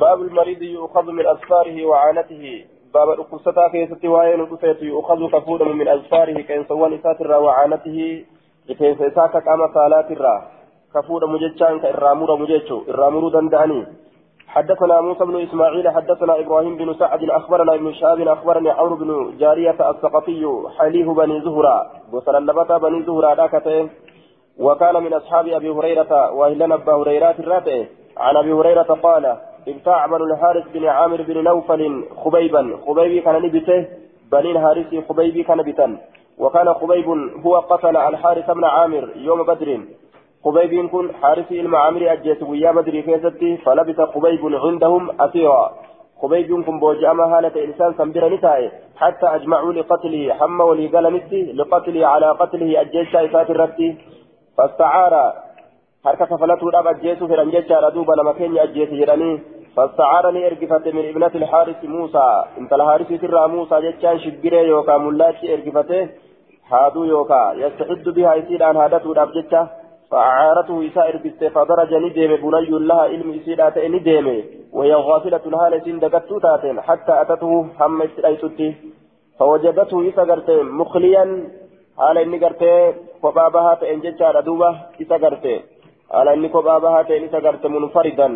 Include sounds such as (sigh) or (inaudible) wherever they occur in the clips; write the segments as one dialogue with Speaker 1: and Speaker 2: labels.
Speaker 1: باب المريض يؤخذ من أسفاره وعانته. باب القصة كيست وين قفيت يؤخذ كفودا من أسفاره كإن سوان ساتر وعانته. كيف ساك قام صلاة الرا. كفودا مجتشان كإرامور مجتشو. إرامور دنداني. حدثنا موسى بن إسماعيل حدثنا إبراهيم بن سعد أخبرنا ابن شهاب أخبرني عمرو بن جارية الثقفي حليه بني زهرة. اللبتا بني زهرة ذاكتين وكان من أصحاب أبي هريرة وأهلنا أبا هريرة الراتئ عن أبي هريرة قال بن الحارث بن عامر بن نوفل خبيبا خبيبي كان نبته بني الحارث خبيبي كان بتا وكان خبيب هو قتل الحارث بن عامر يوم بدر. خبيب كن حارث المعامر أجيت ويا بدر كيستي فلبث خبيب عندهم أسيرا. خبيب كن بوجأما هالة إنسان سنبر نتاي حتى أجمعوا لقتله حم ولي قال لقتله على قتله أجيت شايفات الرتي. فاستعار harka kafalatuudhaaf ajjeesuu fedhan jechaadha duuba nama keenya ajjeese jedhanii fastacaaranii ergifate min ibnati ilhaarisi muusaa intala haarisiitirraa muusaa jechaan shibbiree yookaan mullaatti ergifate haaduu yookaan yastaxiddu bihaa isiidhaan haadatuudhaaf jecha فأعارته إساء إربسته فدرج نديم بني لها علم إسيدات نديم وهي غافلة هالة سندقت تاتين حتى أتته هم إسرائيتي فوجدته إسا قرتين مخليا هالة إني قرتين فبابها تأنجج على دوبة إسا قرتين على إني كبابها تين سقرت منفردا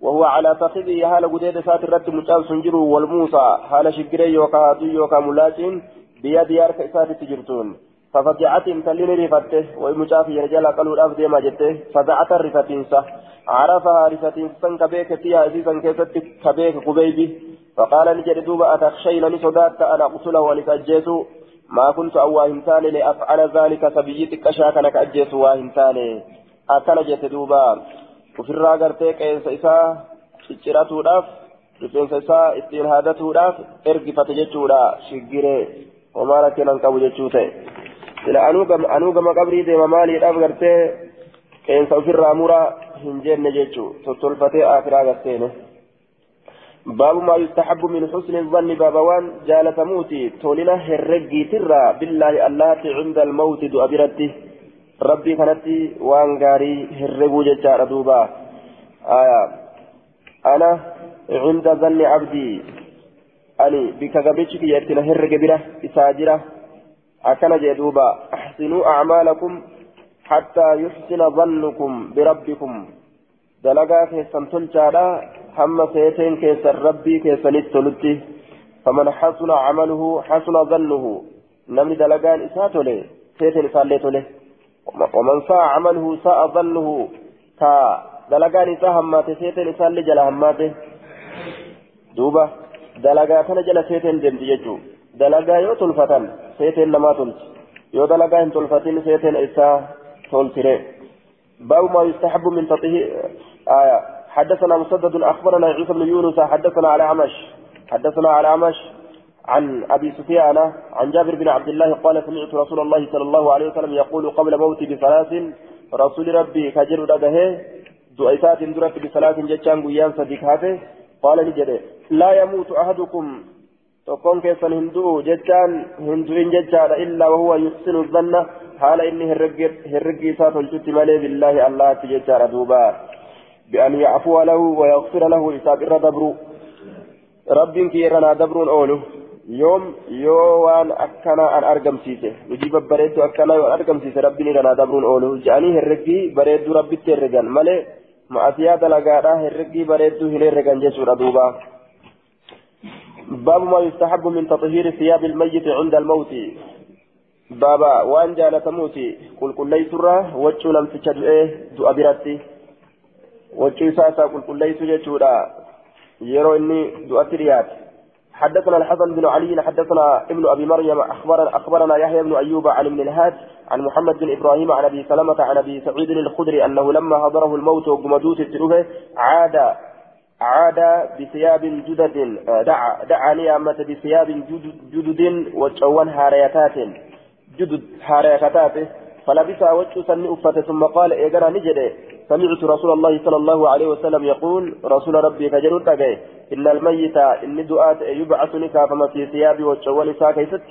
Speaker 1: وهو على فخذه هال قديد سات الرد مجاب سنجر والموسى. هال شكري يوكا هاتو يوكا ملاسين بيد يارك إسات تجرتون. ففجعت تلين رفته ومجاب يرجل قالوا الأفدي ما جته. فزعت الرفتينسة. عرفها رفتينسا كبيك فيها أزيزا كيست كبيك قبيبي. فقال نجد دوبا أتخشين أنا أقتله ولتأجيته ما كنت أواهمتان لأفعل ذلك سبيتك أشاكنك أجيت واهمتان akkana jette duuba ofirraa gartee qeensa isaa cicciratuudhaaf rifeensa isaa ittiin haadatuudhaaf ergifate jechuudha shiggiree homaa rakkinan qabu jechuu ta'e sila anuu gama qabrii deema maaliidhaaf gartee qeensa ofirraa mura hin jenne jechuu tottolfatee akiraa garteene باب ما يستحب من حسن الظن بابوان جالة موتي تولنا هرقي ترى بالله الله عند الموت دو أبرته ana cinda zanni abdii ani bika gabichi kiyya itti na herrege bira isaa jira akkana jee duuba axsinuu acmaalakum hattaa yuxsina zannukum birabbikum dalagaa keessan tolchaadha hamma seeteen keessan rabbii keessanitti tolutti faman xasuna camaluhu xasuna zannuhu namni dalagaan isaa tole seeteen isaallee tole ومن ساء عمله ساء ظنه. كا دلقان إساء هماته سيتين إساء اللي جل هماته دوبا دلقا كان جل سيتين دمت يجو دلقا يو تلفتن سيتين لما تلت يو دلقا ان تلفتين سيتين إساء تلتري باب ما يستحب من تطهير آية حدثنا مسدد أخبرنا عيسى بن يونس حدثنا على عمش. حدثنا على عمش. عن أبي سفيان عن جابر بن عبد الله قال سمعت رسول الله صلى الله عليه وسلم يقول قبل موتي بثلاث رسول ربي كجر دغه دعيتات درت بثلاث جتان غيان صديق هذا قال لجده لا يموت أحدكم. تكون كيسن هندو جتان هندو إن جتان إلا وهو يحسن الظن. حال إني هرقي سات الجت مالي بالله الله تجتان دوبا. بأن يعفو له ويغفر له إساب الردبر. رب كيرنا دبر أوله yoo waan akkana an argamsiise hojii babbareedduu akkana yoo argamsiise rabbiin irraa dabruun oolu jedhanii herreggii bareedduu rabbitti herregan malee ma'asiyaa dalagaadhaa herreggii bareedduu hin herregan jechuudha duuba باب ما يستحب من تطهير ثياب الميت عند الموت بابا وان جالت موتي قل قل ليس الرا وجه لم تشد إيه دو ابرتي وجه ساسا قل قل ليس جتورا يرو اني دو اتريات حدثنا الحسن بن علي حدثنا ابن أبي مريم اخبرنا أخبرنا يحيى بن أيوب عن ابن الهاد عن محمد بن إبراهيم عن أبي سلمة عن أبي سعيد الخدري أنه لما حضره الموت وقمدوت التروبه عاد عاد بثياب جدد دعا دعا نعمة بثياب جدد, وجوان هاريتات جدد هاريتات فلبس وجه سن ثم قال إيقنا نجد سمعت رسول الله صلى الله عليه وسلم يقول رسول ربي كجرد إن الميت إن دعاء يبعث نكافما في ثياب وجوان ساكيست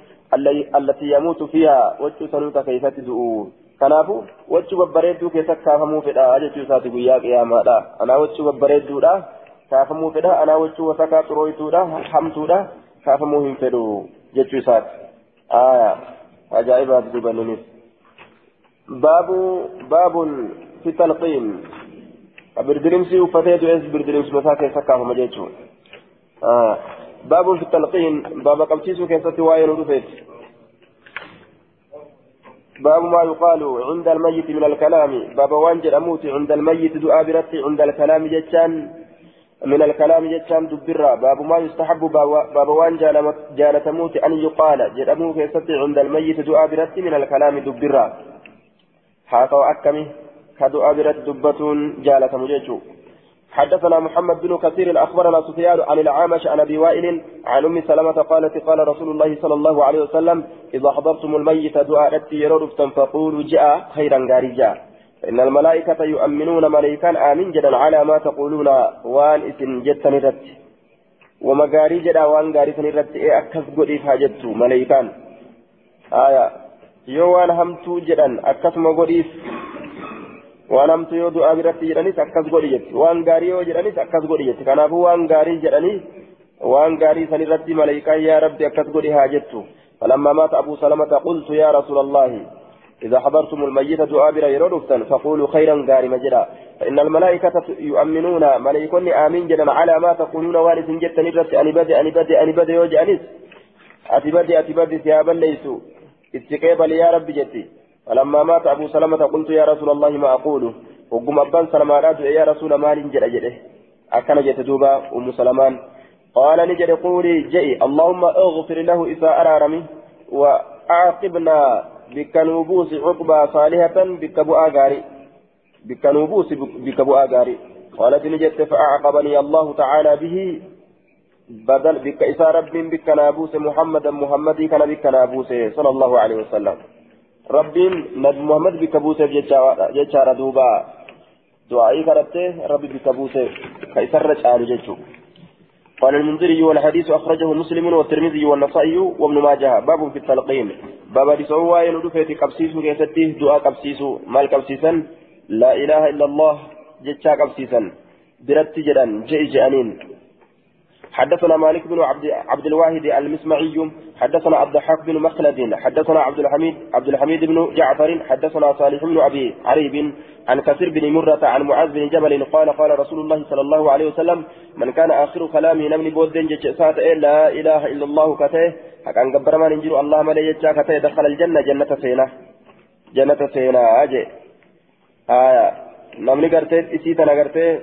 Speaker 1: التي يموت فيها وجه سنوك كيست دؤون kanaafuu wachi babbareedduu keessa kaafamuu fedha jechuu isaati guyyaa qiyaamaadha anaa wachi babbareedduudha kaafamuu fedha anaa wachuu wasakaa xurooytuudha hamtuudha kaafamuu hin fedhu jechuu isaati aya ajaa'ibaati dubanninis baabu baabun talqiin birdirimsii uffatee du'es birdirimsuma isaa keessa kaafama jechuu baabun fi talqiin baaba qabsiisuu keessatti waa'ee nu dhufeeti باب ما يقال عند الميت من الكلام. باب وانجل أموت عند الميت دعاء برتي عند الكلام جتان من الكلام جتان دبرا باب ما يستحب. باب وان جالة موت أن يقال. جل كيستي عند الميت دعاء برتي من الكلام دبرا حاطوا أكمي. كدعاء برت دبتون جالة مجيجو. حدثنا محمد بن كثير أخبرنا سفيان عن العامش عن أبي وائل عن أم سلمة قالت قال رسول الله صلى الله عليه وسلم إذا حضرتم الميت دعاء يرد فقولوا جاء خيرا غارجا. إن الملائكة يؤمنون ملائكا آمين جدا على ما تقولون وان اسم جتن رت. ومغاري جدا وان غاري سنرت اي إكس غدي فاجتو ملائكان. آية. يوان همتو جدا مغديف waan hamtu yoo du'aa biratti jedhanis akkas godhi jetti. Waan gaarii yoo jedhanis akkas godhi jetti. Kanaafuu waan gaarii jedhanii waan gaarii san irratti malaayikaan yaa rabbi akkas godhi haa jettu. فلما مات أبو سلمة قلت يا رسول الله إذا حضرتم الميت دعاء بلا يردفتا فقولوا خيرا قاري مجرا فإن الملائكة يؤمنون ملائكون آمين جدا على ما تقولون وارث جدا نرس أني بدي أني بدي أني بدي يوجي أنيس أتي بدي أتي بدي ثيابا ليسوا استقبل يا رب جتي فلما مات أبو سلمة قلت يا رسول الله ما أقول؟ وقم أبان سلمان يا رسول مال جل جده. أكن جت دوبا أم سلمان. قال نجد قولي جئي. اللهم اغفر له إذا أرارمي وأعقبنا بك نوبوس عقبى صالحة بك بؤا غاري بك نوبوس بك بؤا غاري قالت نجد فأعقبني الله تعالى به. بدل بك إسا رب بك نابوس محمدا محمدي كان بك نابوس صلى الله عليه وسلم. ربين نبي محمد بكبوسه جيتشارا دوبا دعائي كرته ربي بكبوسه كيسر جعل جيتشو قال المنذري والحديث أخرجه مسلم والترمذي والنسائي وابن ماجه باب في التلقين باب دسوا يندفت قبسيسو كيستيه دعاء قبسيسو مال قبسيسا لا إله إلا الله جيتشا قبسيسا برت جدا جئ جانين حدثنا مالك بن عبد عبد الواحد المسمعي حدثنا عبد الحق بن مخلد حدثنا عبد الحميد عبد الحميد بن جعفر حدثنا صالح بن أبي عريب عن كثير بن مرة عن معاذ بن جبل قال قال رسول الله صلى الله عليه وسلم من كان آخر كلامه نمني بودن جتشات لا إله إلا الله كته حكان قبر ما ننجر الله ملي كته دخل الجنة جنة سينا. جنة سينا. أجي. آية. نمني قرتي إسيتنا قرتي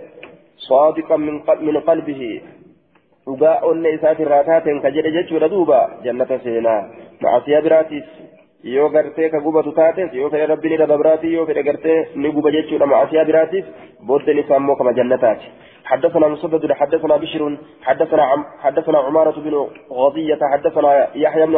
Speaker 1: صادقا من قلبه. Dhugaa onnee isaatirraa taateen ka jedhe jechuudha duuba jannata seenaa macasiyaa biraatiis yoo gartee ka gubatu taates yoo fedhe rabbiin irra dabraatii yoo fedhe gartee ni guba jechuudha macasiyaa biraatiif booddeen isaa immoo kama jannataati حدثنا مسدد حدثنا بشر حدثنا عم حدثنا عمارة بن غضية حدثنا يحيى بن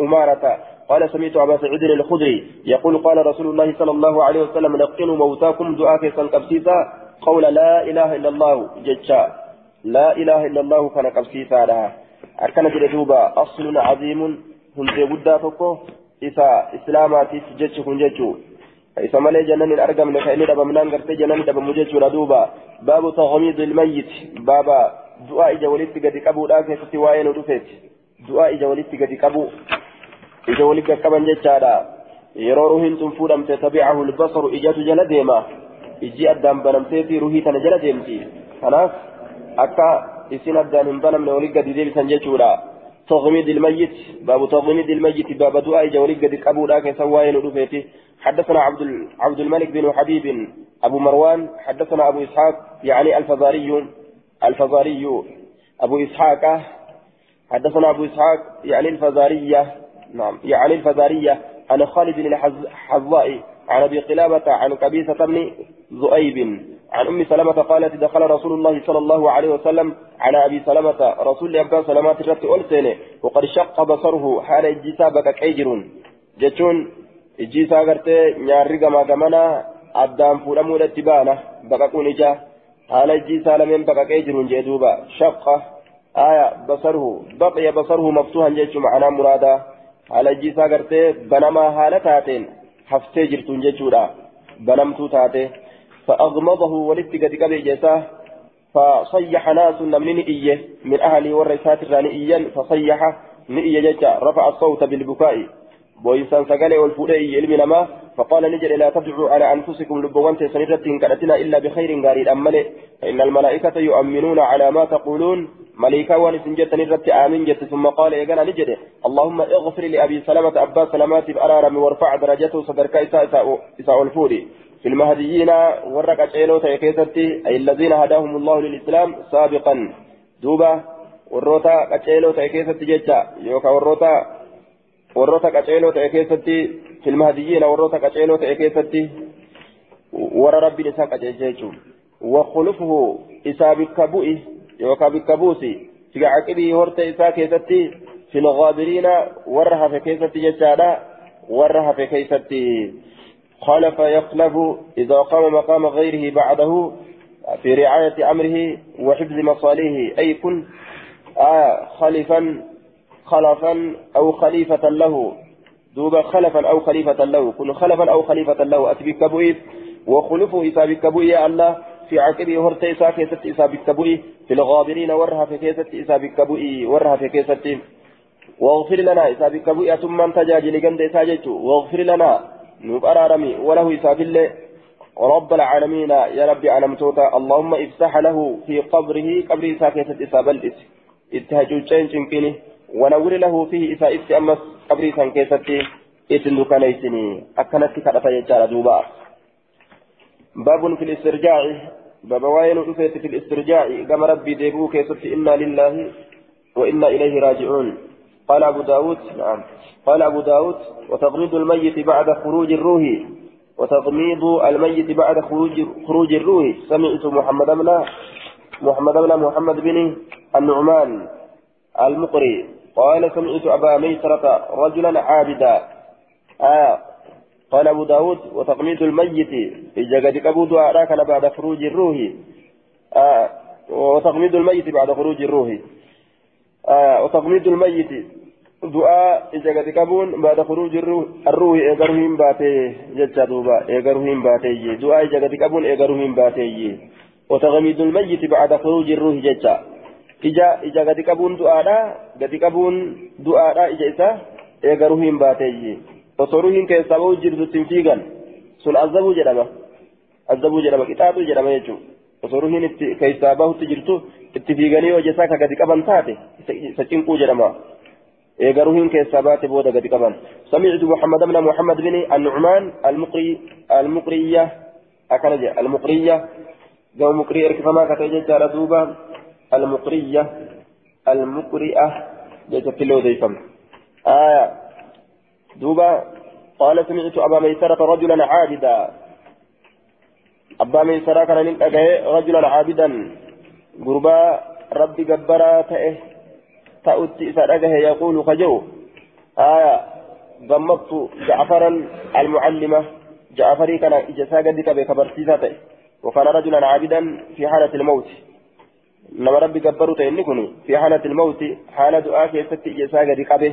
Speaker 1: عمارة قال سمعت أبا سعيد الخدري يقول قال رسول الله صلى الله عليه وسلم لقنوا موتاكم دعاء سنكبسيسا قول لا إله إلا الله ججا لا إله إلا الله كان قبسيسا أكن جلدوبا أصل عظيم هندي بدا تكو إسا إسلاماتي سجدش كنججو إسا مالي جنن الأرقم لكأني دبا منان قرتي جنن دبا مججو لدوبا باب تغميض الميت. بابا دعاء جوليت قد قبو لاك ستواين ودفت دعاء جوليت قد قبو. جوليت قد قبن ججالا يرو هنتم فودم تتبعه البصر إجات جلديما إجي أدام بنمتيتي روحي تنجل ديمتي. خلاص؟ Akka isin addaan hin banamne walii gadi deebisan jechuudha. تغميد الميت باب تغميد الميت باب دعاء جولي قد قبولا كسواين ودفيتي حدثنا عبد عبد الملك بن حبيب ابو مروان حدثنا ابو اسحاق يعني الفزاري الفزاري ابو اسحاق حدثنا ابو اسحاق يعني الفزارية نعم يعني الفزارية عن خالد الحظاء عن ابي قلابة عن قبيصة بن ذؤيب عن أم سلمة قالت دخل رسول الله صلى الله عليه وسلم على أبي سلمة. رسول أبا سلمة الرت ألسنه وقد شق بصره حال إجيسا بك كيجرون. جتون إجيسا قرتي نياري قما قمنا أدام فولمو لتبانا بك كون إجا. حال إجيسا لمن بك كيجرون جدوبا شق. آية بصره. بقي بصره مفتوحا جيش معنا مرادا. حال إجيسا قرتي بنما حالتاتين. حفتي جرتون جيشورا بنمتو تاتي. فأغمضه ولت قد قبل جساه فصيح ناس نمن إيه من أهلي والرسات الرانئيا فصيح نئي ججا رفع الصوت بالبكاء. بويسان سقالي والفولي علم نما فقال نجل لا تدعوا على أنفسكم لبوان تسنرة كانتنا إلا بخير قاري أملي فإن الملائكة يؤمنون على ما تقولون ملائكة ونسنجة نرة آمين جت ثم قال إيقنا نجل اللهم اغفر لأبي سلمة أبا سلمات بأرارم وارفع درجته صدرك إساء إساء الفولي في المهديين ورق أجيلو تيكيستي أي الذين هداهم الله للإسلام سابقا دوبا warroota qaceeloo ta'e keessatti jecha yookaan warroota qaceeloo ta'e keessatti filmaadiyyiina warroota qaceeloo ta'e keessatti warra rabbiin isaa qaceelche jechuudha. Wakhulufuhu isaa bikka bu'i yookaan bikka buusi siga caqibii horte isaa keessatti filgaabiriina warra hafe keessatti jechaadha warra hafe keessatti. خلف يخلف إذا قام مقام غيره بعده في رعاية أمره وحفظ مصالحه أي كن آه خلفا خلفا أو خليفة له. دوبا خلفا أو خليفة له. كن خلفا أو خليفة له. أتبك بوئي وخلفه إسابك بوئي يا الله. في عقبه هرت إسا كيست إسابك في الغابرين ورها في كيست إسابك بوئي ورها في كيست واغفر لنا إسابك بوئي ثم انتجاج لقند إساجت واغفر لنا. نوب أرارمي. وله إساب الله رب العالمين. يا ربي أنا متوتا. اللهم افتح له في قبره. قبره ساكتة إساب الإسم اتهجوجين شنكيني ونور له فيه إسا إفت أمس قبري سان كيستي إتن دكانيسني أكنت كرتا يجار دوبا. باب في الاسترجاع. باب وين أفيت في الاسترجاع. كما ربي ديبو كيستي إنا لله وإنا إليه راجعون. قال أبو داود نعم. قال أبو داود وتغميض الميت بعد خروج الروح. وتغميض الميت بعد خروج خروج الروح. سمعت محمد بن محمد بن محمد بن النعمان المقري. قال سمعت أبا ميسرة رجلا عابدا. آه قال أبو داود وتقميد الميت جقد أبو دعاء كان بعد خروج الروح. آه وتقميد الميت بعد خروج الروح. آه وتقميد الميت دعاء جقد كبون بعد خروج الروح. الروح إيقرهم باتي جتشا دوبا إيقرهم باتي. دعاء جقد كبون إيقرهم باتي. وتغميد الميت بعد خروج الروح جتشا. Ija ija gadi qabuun du'aadha gadi qabuun du'aadha ija isa eega ruhiin baateeyyi osoo ruhiin keessaa bahuu jirtutti hin fiigan sun azabuu jedhama azabuu jedhama qixaaxuu jedhama jechuudha osoo ruhiin itti keessaa bahutti jirtu itti fiiganii hojii isaa ka gadi qaban taate isa cinquu jedhama eega ruhiin keessaa baate booda gadi qaban samiicdu muhammad bna muhammad bini annucmaan almuqriyya akkana jedha almuqriyya gama muqrii erkifamaa katee jechaadha duuba المقرية المقرئة له ضيفا آية. دوبا قال سمعت أبا ميسرة رجلا عابدا. أبا ميسرة كان من رجلا عابدا. قربا ربي جبرا تأه تأتي سرقه يقول خجو. آية. ضمت جعفرا المعلمة. جعفري كان إجسا قدك بكبرتيزاته وكان رجلا عابدا في حالة الموت. Fi haalati ilmawti haala du'aa keessatti ija isaa gadi qabe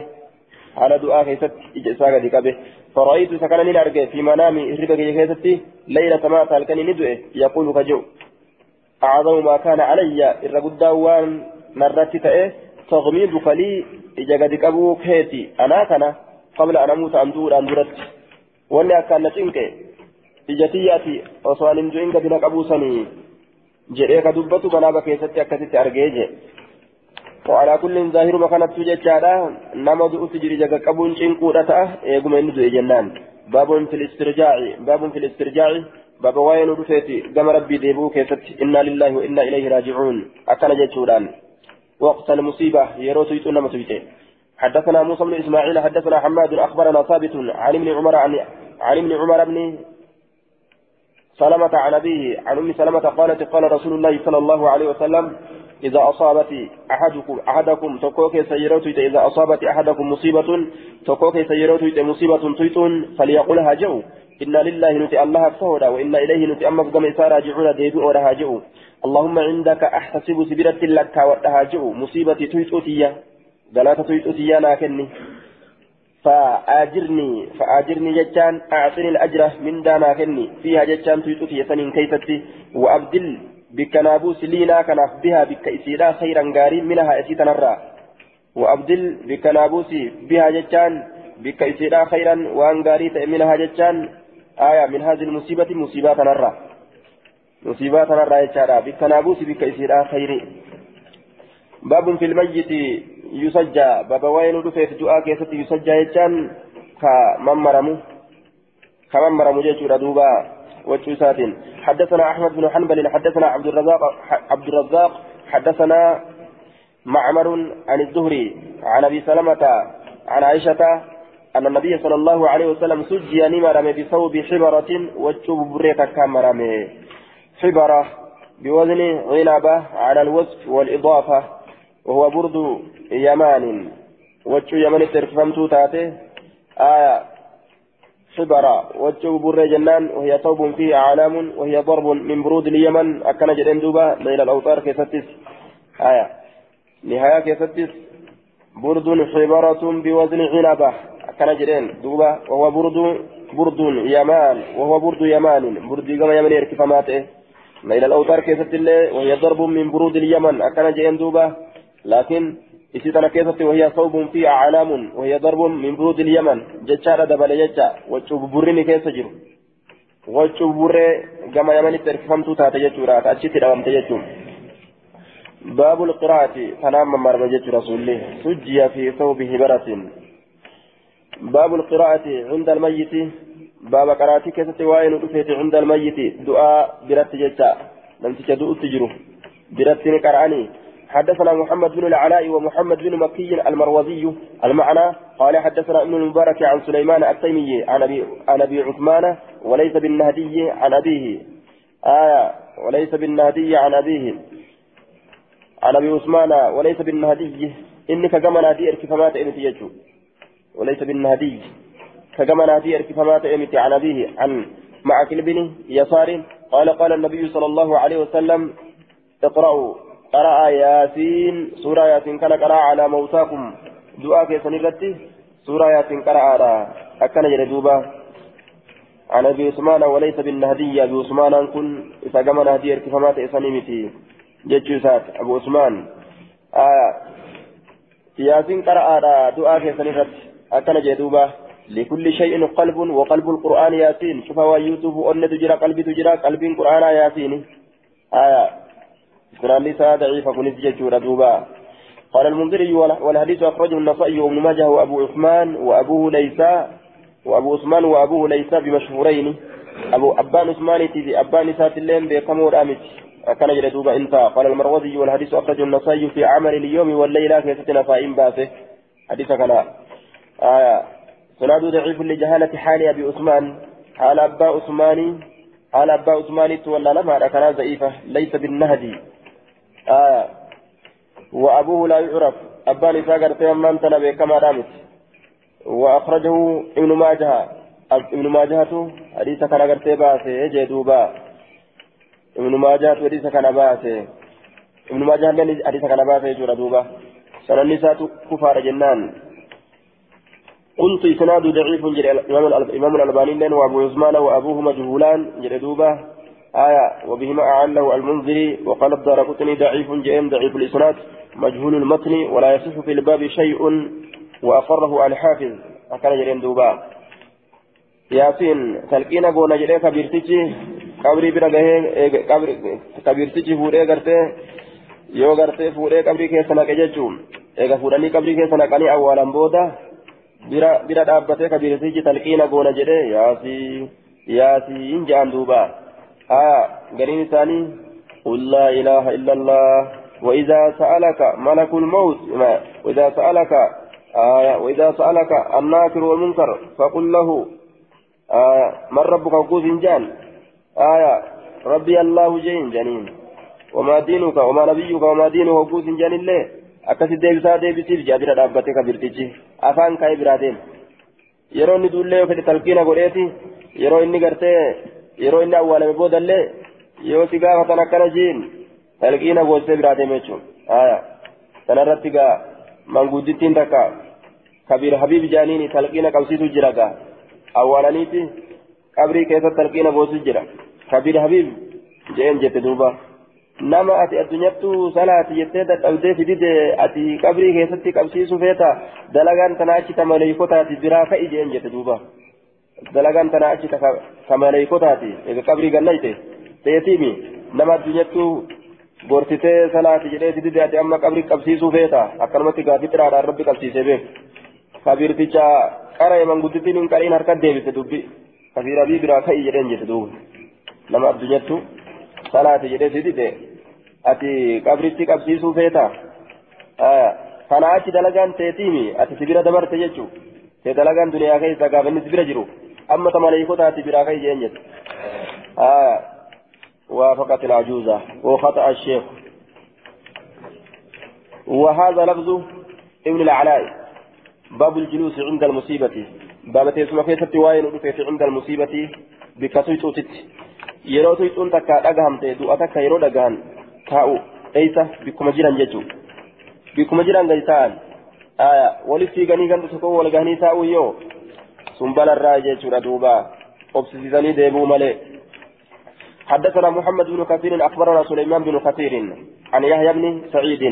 Speaker 1: haala du'aa keessatti ija isaa gadi qabe. فرأيت سكن من أرجع في منامي هرب كيستي ليلة ما تلقني ندوء يقول كجو أعظم ما كان علي الرقود وان نرتي تأه تغميض لي إجا قد أبو كيتي أنا كان قبل أن أموت أن دور أن درت وأني أكان نتنك إجتياتي وصوان إنجوين قد أبو سني jedhee ka dubbatu banaaba keessatti akkasitti argee je وعلى كل ظاهر ما كانت تجاهدا نما دؤت جري جاك قبون شنقودة إيقوم إنه دؤي جنان باب في الاسترجاع باب في الاسترجاع باب وين رفيتي قام ربي ديبو كيست إنا لله وإنا إليه راجعون أكل جتشوران وقت المصيبة يروتو يتون متويتي حدثنا موسى بن إسماعيل حدثنا حماد أخبرنا ثابت عن ابن عمر عن ابن عمر بن سلمة عن أبيه عن أم سلمة قالت قال رسول الله صلى الله عليه وسلم إذا أصابت أحدكم أحدكم تكوك سيروت إذا أصابت أحدكم مصيبة تكوك سيروت مصيبة تيتون فليقولها جو إنا لله نتي الله فهدا وإنا إليه نتي أما إسا راجعون ديبئ ورهاجعوا اللهم عندك أحتسب سبرة لك ورهاجعوا مصيبة تيتوتية غلاطة تيتوتية لكني فآجرني فآجرني جتان أعطني الأجر من دانا كني. فيها جتان تيتوتي سنين كيستي وأبدل بك نابوس لينا كناف بها بك إسيرا خيرا غاري منها إسيتا نرى. وأبدل بك نابوس بها جتان بك إسيرا خيرا وأن غاري منها جتان. آية من هذه المصيبة مصيبات نرى. مصيبات نرى جتان بك نابوس بك إسيرا خيري. باب في الميت. يسجى باب وين رفع في دعاء كيست يسجى جتان كممرمو كممرمو جيشورا دوبا وجوسات حدثنا احمد بن حنبل حدثنا عبد الرزاق عبد الرزاق حدثنا معمر عن الزهري عن ابي سلمه عن عائشه ان النبي صلى الله عليه وسلم سجي نمرم بثوب حبرة وجب بريكا كامرم حبرة بوزن عنبة على الوصف والإضافة وهو برد يمان. وجه يمن تركفمتو تاته آية حبرة وجه بر جنان. وهي ثوب فيه أعلام. وهي ضرب من برود اليمن أكن جدين دوبا. ليل الأوتار كيستس آية. نهاية كيستس برد حبرة بوزن عنبة. أكن جدين دوبا. وهو برد برد يمان. وهو برد يمان. برد كما يمن يركف ماته ليل الأوتار كيست وهي ضرب من برود اليمن أكن جدين دوبا. لكن إسيتنا كيست وهي صوب فيه أعلام وهي ضرب من برود اليمن. جتشارة دبل جتشا. وشوف برني كيس جرو بري كما يمن تركفمت تاتا جتشورا تأشيت دوام تجتشو باب القراءة. تنام مرمى جتش رسول الله سجي في ثوب هبرة باب القراءة عند الميت. باب قراءة كيست وين عند الميت. دعاء برت جتشا. لم تجدوا تجرو. برت قرآني. حدثنا محمد بن العلاء ومحمد بن مكي المروزي المعنى قال حدثنا ابن المبارك عن سليمان التيمي عن ابي عن أبي عثمان وليس بالنهدي عن أبيه. آية وليس بالنهدي عن أبيه. عن أبي عثمان وليس بالنهدي. انك كما نادي اركفمات امتي وليس بالنهدي. كما نادي اركفمات امتي عن أبيه. عن معقل بن يسار قال قال النبي صلى الله عليه وسلم اقرأوا. قرأ ياسين سورة ياسين كان قرأ على موتاكم دعاء كيسان الرتي سورة ياسين قرأ على أكن جردوبا عن أبي عثمان وليس بالنهدي أبي عثمان كن إذا قام نهدي ارتفامات إسانيمتي جتشوسات أبو عثمان آه ياسين قرأ على دعاء كيسان الرتي أكن جردوبا لكل شيء قلب وقلب القرآن ياسين شوف يوسف أن تجرى قلبي تجرى قلب القرآن ياسين آية سنان لسا ضعيف كنت ججورة دوبا قال المنذري والحديث أخرجه النصائي وابن ماجه وأبو عثمان وأبوه ليس وأبو عثمان وأبوه ليس بمشهورين أبو أبان عثمان تيزي أبان سات اللين بكمور أمت كان جل دوبا انت قال المروزي والحديث أخرجه النصائي في عمل اليوم والليلة في ستنا فائم باسه حديث كان آية سناد ضعيف لجهالة حال أبي عثمان حال أبا عثماني حال أبا عثماني تولى لما كان ضعيفة ليس بالنهدي آية. وأبوه لا يعرف. أبان إساقر تيمان تنبي كما رامت وأخرجه ابن ماجه. ابن ماجه حديث كان أغرتي باسي جدوبا ابن ماجه حديث كان باسي ابن ماجه حديث كان باسي جورا دوبا. سنن نساء كفار جنان. قلت إسناد ضعيف جري الإمام الألباني وأبو عثمان وأبوه مجهولان. جري دوبا. آية وبهما أعله المنذري وقال الدار ضعيف جئم ضعيف الإسناد مجهول المتن ولا يصح في الباب شيء وأقره الحافظ أكان جرين دوبا ياسين تلقينا قونا جرين كبيرتيجي قبري بنا جهين كبيرتيجي فوري gartee fuudhee qabrii keessa naqe jechuun eega fuudhanii qabrii keessa naqanii awwaalan booda bira bira dhaabbatee kabiirtichi talqiina goona jedhee yaasii yaasii hin je'an duubaa آية قرين ثاني. قل لا إله إلا الله. وإذا سألك ملك الموت وإذا سألك آية وإذا سألك الناكر والمنكر فقل له آية من ربك قوس جان؟ آية ربي الله جين جنين. وما دينك وما نبيك وما دينه قوس جان الله akkasi deebisaa deebisiif jaabira dhaabbatee kabirtichi afaan ka'ee biraa deema yeroo inni duullee yookiin talqiina godheeti yeroo yeroo inni awwaalame boodallee yoo si gaafatan akkana jiin talqiina goosee biraa deeme jechuun haya sanarratti gaa manguddittiin takka kabiir habiib jaaniin talqiina qabsiisu jira gaa awwaalaniiti qabrii keessatti talqiina goosu jira kabiir habiib jeen jette duuba nama ati addunyattu salaati jettee dadhabdee fidide ati qabrii keessatti qabsiisu feeta dalagaan tana achi ta maleeykotaati biraa ka'i jeen jette duuba dalagaan tana achi ta maleeykotaati eega qabrii gannayte teetiimi nama addunyattu gorsitee salaati jedhee fidide ati amma qabrii qabsiisuu feeta akkanumatti gaafii xiraadhaan rabbi qabsiisee beeku kabirticha qara manguddittiin hin qariin harkat deebise dubbi kabiirabii biraa ka'i jedheen jette duuba nama addunyattu salaati jedhee fidide ati qabritti qabsiisuu feeta kana achi dalagaan teetiimi ati sibira dabarte jechuu te dalagaan duniyaa keessa gaafa inni sibira jiru ta maleeykotaati biraa kai jeen jette وافقت العجوزة. وخطأ الشيخ. وهذا لفظ ابن العلاء باب الجلوس عند المصيبة. باب تيسما كيسة واين عند المصيبة بكسوي توتت يرو تويتون تكا دغامته دو اتكا يرو دغان تاو أيسا بكما جيران جيجو بكما جيران غادي تان آية ولفي غني غند سكو ولا غني تاو الراجع جورا دوبا اوبسيزاني ديبو مالي حدثنا محمد بن كثير اخبرنا سليمان بن كثير عن يحيى بن سعيد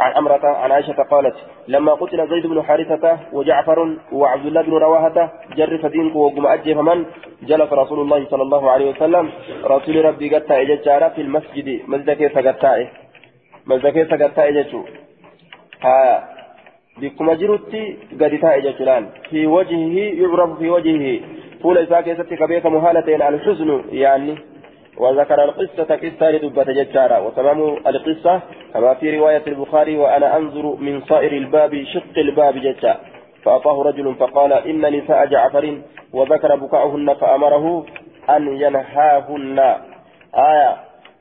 Speaker 1: عن امرة عن عائشة قالت لما قتل زيد بن حارثة وجعفر وعبد الله بن رواحة جرف دينك وقم أجف من جلس رسول الله صلى الله عليه وسلم رسول ربي قد إججار في المسجد مسجد كيف قد مسجد كيف بكما جرتي قد إججلان في وجهه يعرف في وجهه فول إساء كيستي كبيرة مهالتين الحزن يعني وذكر القصة قصة لدبة ججارة وتمام القصة كما في رواية البخاري وأنا أنظر من صائر الباب شق الباب ججا فأطاه رجل فقال إن نساء جعفر وذكر بكاؤهن فأمره أن ينهاهن آية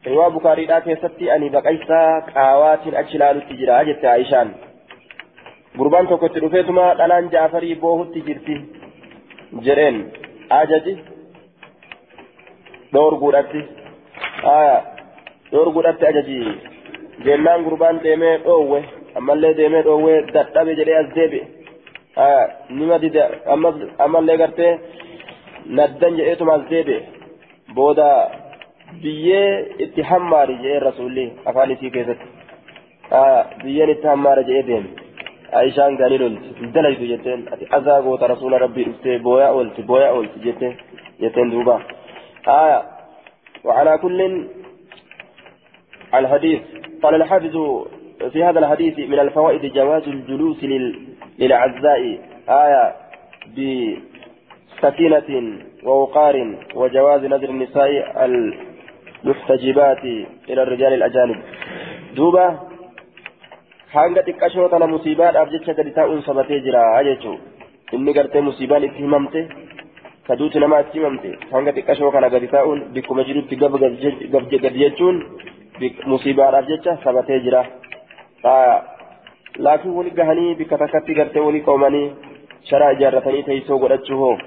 Speaker 1: رواية بخاري لا كيستي أن بقيسا قاوات أجلال التجرى جت عائشان قربان توكت رفيتما الآن جعفري بوه التجرتي جرين آججي dhoorguudhatti aya dhoorguudhatti ajaji jennaan gurbaan deemee dhoowwe ammallee deemee dhoowwe dadhabe jedhee as deebi'e nima dide ammallee gartee naddan jedheetuma as deebi'e booda biyyee itti hammaari jedhee rasuulli afaan isii keessatti biyyeen itti hammaara jedhee deeme lolti dalaytu jetteen ati azaa goota rasuula rabbii dhuftee booyaa oolti booyaa oolti jetteen jetteen duubaa آية وعلى كل الحديث قال الحافظ في هذا الحديث من الفوائد جواز الجلوس للأعزاء آية بسكينة ووقار وجواز نذر النساء المحتجبات إلى الرجال الأجانب دوبا hanga xiqqashoo tana musiibaadhaaf jecha gadi taa'uun sabatee jira jechuun inni gartee musiibaan itti himamte kaduuti nama achi himamte hanga xiqqashoo kana gadi taa'uun bikkuma jirutti gadi jechuun musiibaadhaaf jecha sabatee jira laakiin wali gahanii bikka takkatti gartee walii qoomanii sharaa ijaarratanii teessoo godhachuu hoo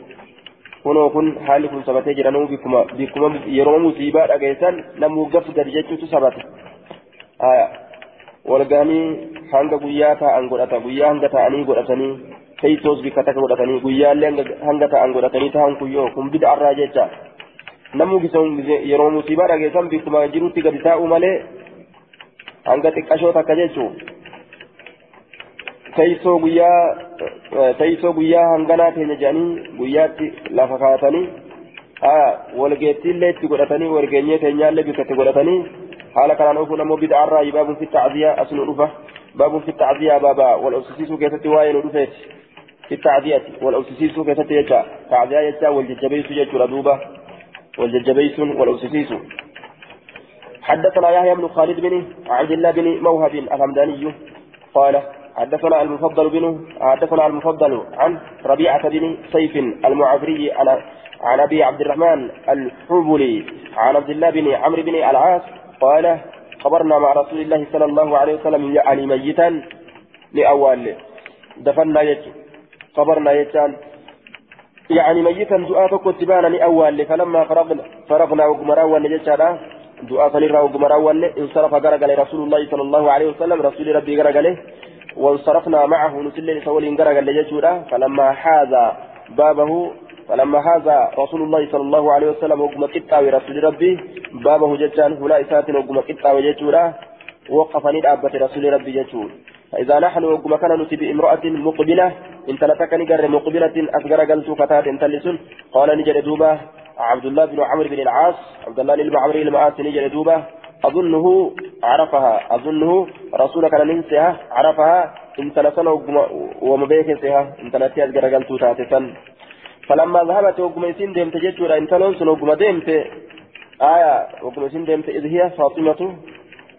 Speaker 1: kunoo kun haalli kun sabatee jiranuu bikkuma bikkuma yeroo musiibaa dhageessan namuu gaf gadi jechuutu sabate wal gahanii hanga guyyaa taa'an godhata guyyaa hanga taa'anii godhatanii teessoos bikka takka godhatanii guyyaallee hanga ta'an godhatanii ta'an kun yoo kun bid'aarraa jecha namuu yeroo musiibaa dhageessan bikkuma jirutti gadi taa'u malee hanga xiqqashoo takka jechuun teessoo guyyaa teessoo guyyaa hanganaa teenya jedhanii guyyaatti lafa kaatanii walgeettiillee itti godhatanii walgeenyee teenyaallee bikka itti godhatanii ofuun ammoo bid'aarraa baabun fi tacziyaa as nu dhufa baabun fi tacziyaa baabaa wal obsisiisuu keessatti waa'ee nu dhufeeti. في التعزية wal obsisiis keessatti يجا تعزية يجا wal jajjabees يجا ردوبة. wal jajjabees wal obsisiis حدثنا يحيى بن خالد بن عبد الله بن موهب الهمداني قال حدثنا المفضل بن حدثنا المفضل عن ربيعة بن سيف المعافري عن عن أبي عبد الرحمن الحبلي عن عبد الله بن عمرو بن العاص قال خبرنا مع رسول الله صلى الله عليه وسلم يعني ميتا لأول دفنا يجو صبرنا يجان. يعني ميتا دعاء كتبانا لأول فلما فرغنا فرغنا وقمرا ونجتنا دعاء فنرى وقمرا انصرف قرقل رسول الله صلى الله عليه وسلم. رسول ربي قرقله وانصرفنا معه نسل سول قرقل جتنا فلما حاز بابه فلما هذا رسول الله صلى الله عليه وسلم وقم قطع رسول ربي بابه جتان هنا إسات وقم قطع وجتورا وقفني أبت رسول ربي جتور فإذا نحن وقم كان نتي بامرأة مقبلة إن تلتك نقر مقبلة أصغر قلت فتاة تلسن. قال نجد دوبة عبد الله بن عمرو بن العاص عبد الله بن عمرو بن العاص نجد دوبة أظنه عرفها أظنه رسولك ننسها عرفها إن تلسن وما بيكسها إن تلتي أصغر قلت تاتسن فلما ذهبت وقم يسين ديمت جتورا إن تلونسن وقم ديمت آية وقم يسين إذ هي فاطمة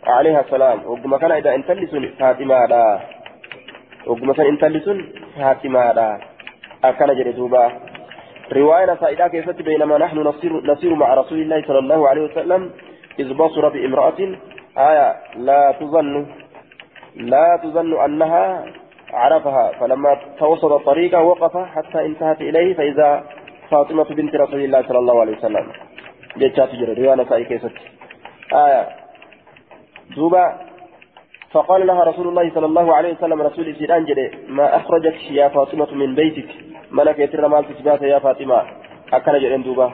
Speaker 1: عليها السلام. وقم كان إذا انتلسن فاطمة لا وقم كان انتلسن فاطمة لا أكن جردوبا رواية سائدة كيست بينما نحن نصير, نصير مع رسول الله صلى الله عليه وسلم إذ بصر بامرأة. آية لا تظن لا تظن أنها عرفها فلما توسط الطريق وقف حتى انتهت إليه فإذا فاطمة بنت رسول الله صلى الله عليه وسلم. جتشات جرى رواية سائدة كيست آية. دوبا فقال لها رسول الله صلى الله عليه وسلم رسول سيدان جدي ما أخرجك يا فاطمة من بيتك؟ ملك يتر مال تسبات يا فاطمة. أكل جدين دوبا.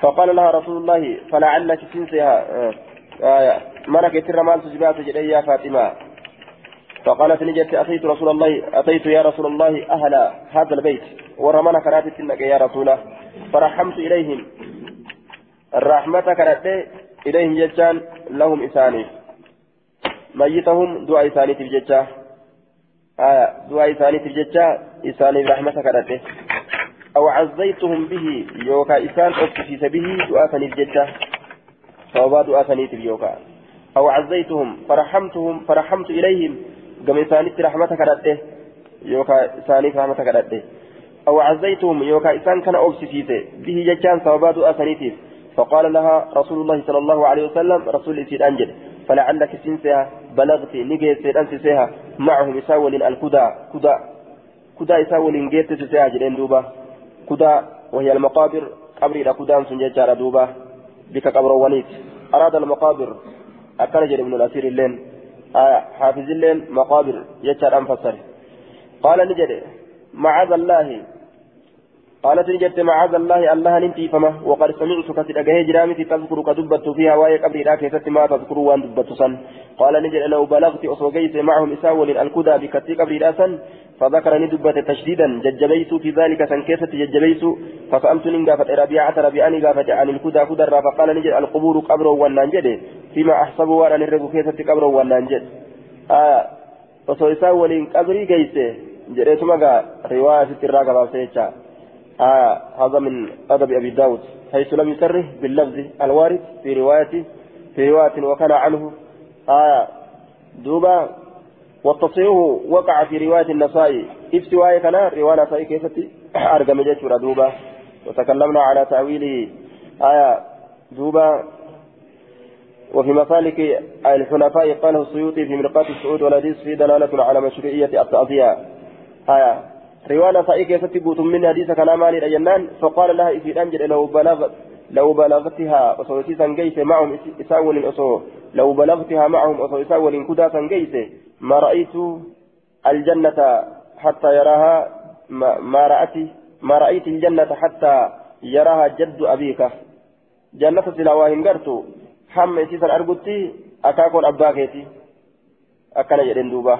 Speaker 1: فقال لها رسول الله فلعلك تنسيها. آية. ملك يتر مال تسبات يا فاطمة. فقالت نجت أتيت رسول الله أتيت يا رسول الله أهل هذا البيت. ورمنا كراتت يا رسوله فرحمت إليهم. الرحمة كانت إليهم جتان لهم إساني. ميتهم دعاء إساني تبجتا آية دعاء إساني تبجتا إساني رحمة كانت أو عزيتهم به. يوكا إسان أكفيس به. دعاء تبجتا صوابا دعاء تبجوكا أو عزيتهم. فرحمتهم. فرحمت إليهم. قم إساني رحمة كانت يوكا إساني رحمة كانت أو عزيتهم يوكا إسان كان أكفيس به جتان دعاء تبجتا فقال لها رسول الله صلى الله عليه وسلم رسول سيد أنجل فلعلك سنسها بلغت نجي سيد أنسسها معهم يساول الكدا كدا كدا يساول جيت سسها جلين دوبا كدا وهي المقابر قبر إلى كدان سنجار دوبا بك قبر وليد أراد المقابر أكرج من الأسير اللين آه حافظ اللين مقابر يجار أنفسر قال نجد معاذ الله قالت نجت معاذ الله الله ننتي فما وقد سمعت كثير أجاه جرامتي تذكر كدبت فيها وهي قبل لا كيست ما تذكر وأن دبت سن. قال نجد لو بلغت أصوغيت معهم إساول الكدى بكثير قبل لا سن فذكرني دبت تشديدا ججبيت في ذلك سن كيست ججبيت فسألت ننقافت ربيعة ربيعاني قافت عن الكدى كدر فقال نجد القبور قبر والنانجد فيما أحسب وأنا نرغو كيست قبر والنانجد آه وصو إساول قبري قيسه جريتما رواية ستراغة بابسيتشا آه هذا من أدب أبي داود حيث لم يسره باللفظ الوارد في رواية في رواية وكان عنه. آه دوبا والتصحيح وقع في رواية النسائي. إف رواية كان رواية النسائي كيف (coughs) أرقم جيتشورا دوبا. وتكلمنا على تأويله آية دوبا. وفي مسالك الحنفاء قاله السيوطي في مرقات السعود والحديث في دلالة على مشروعية التأذية آية رواية كيف تقول من حديث كلام مالي الجنان فقال لها إذ أنجل لو بلغت لو بلغتها وصوتي سنجيس معهم إساول أصو لو بلغتها معهم أصو إساول كدا سنجيس ما رأيت الجنة حتى يراها ما, رأت ما رأيت الجنة حتى يراها جد أبيك جنة سلاواهن قرتو حم إسيسا أرقتي أكاكون أباكيتي أكنا جدين دوبا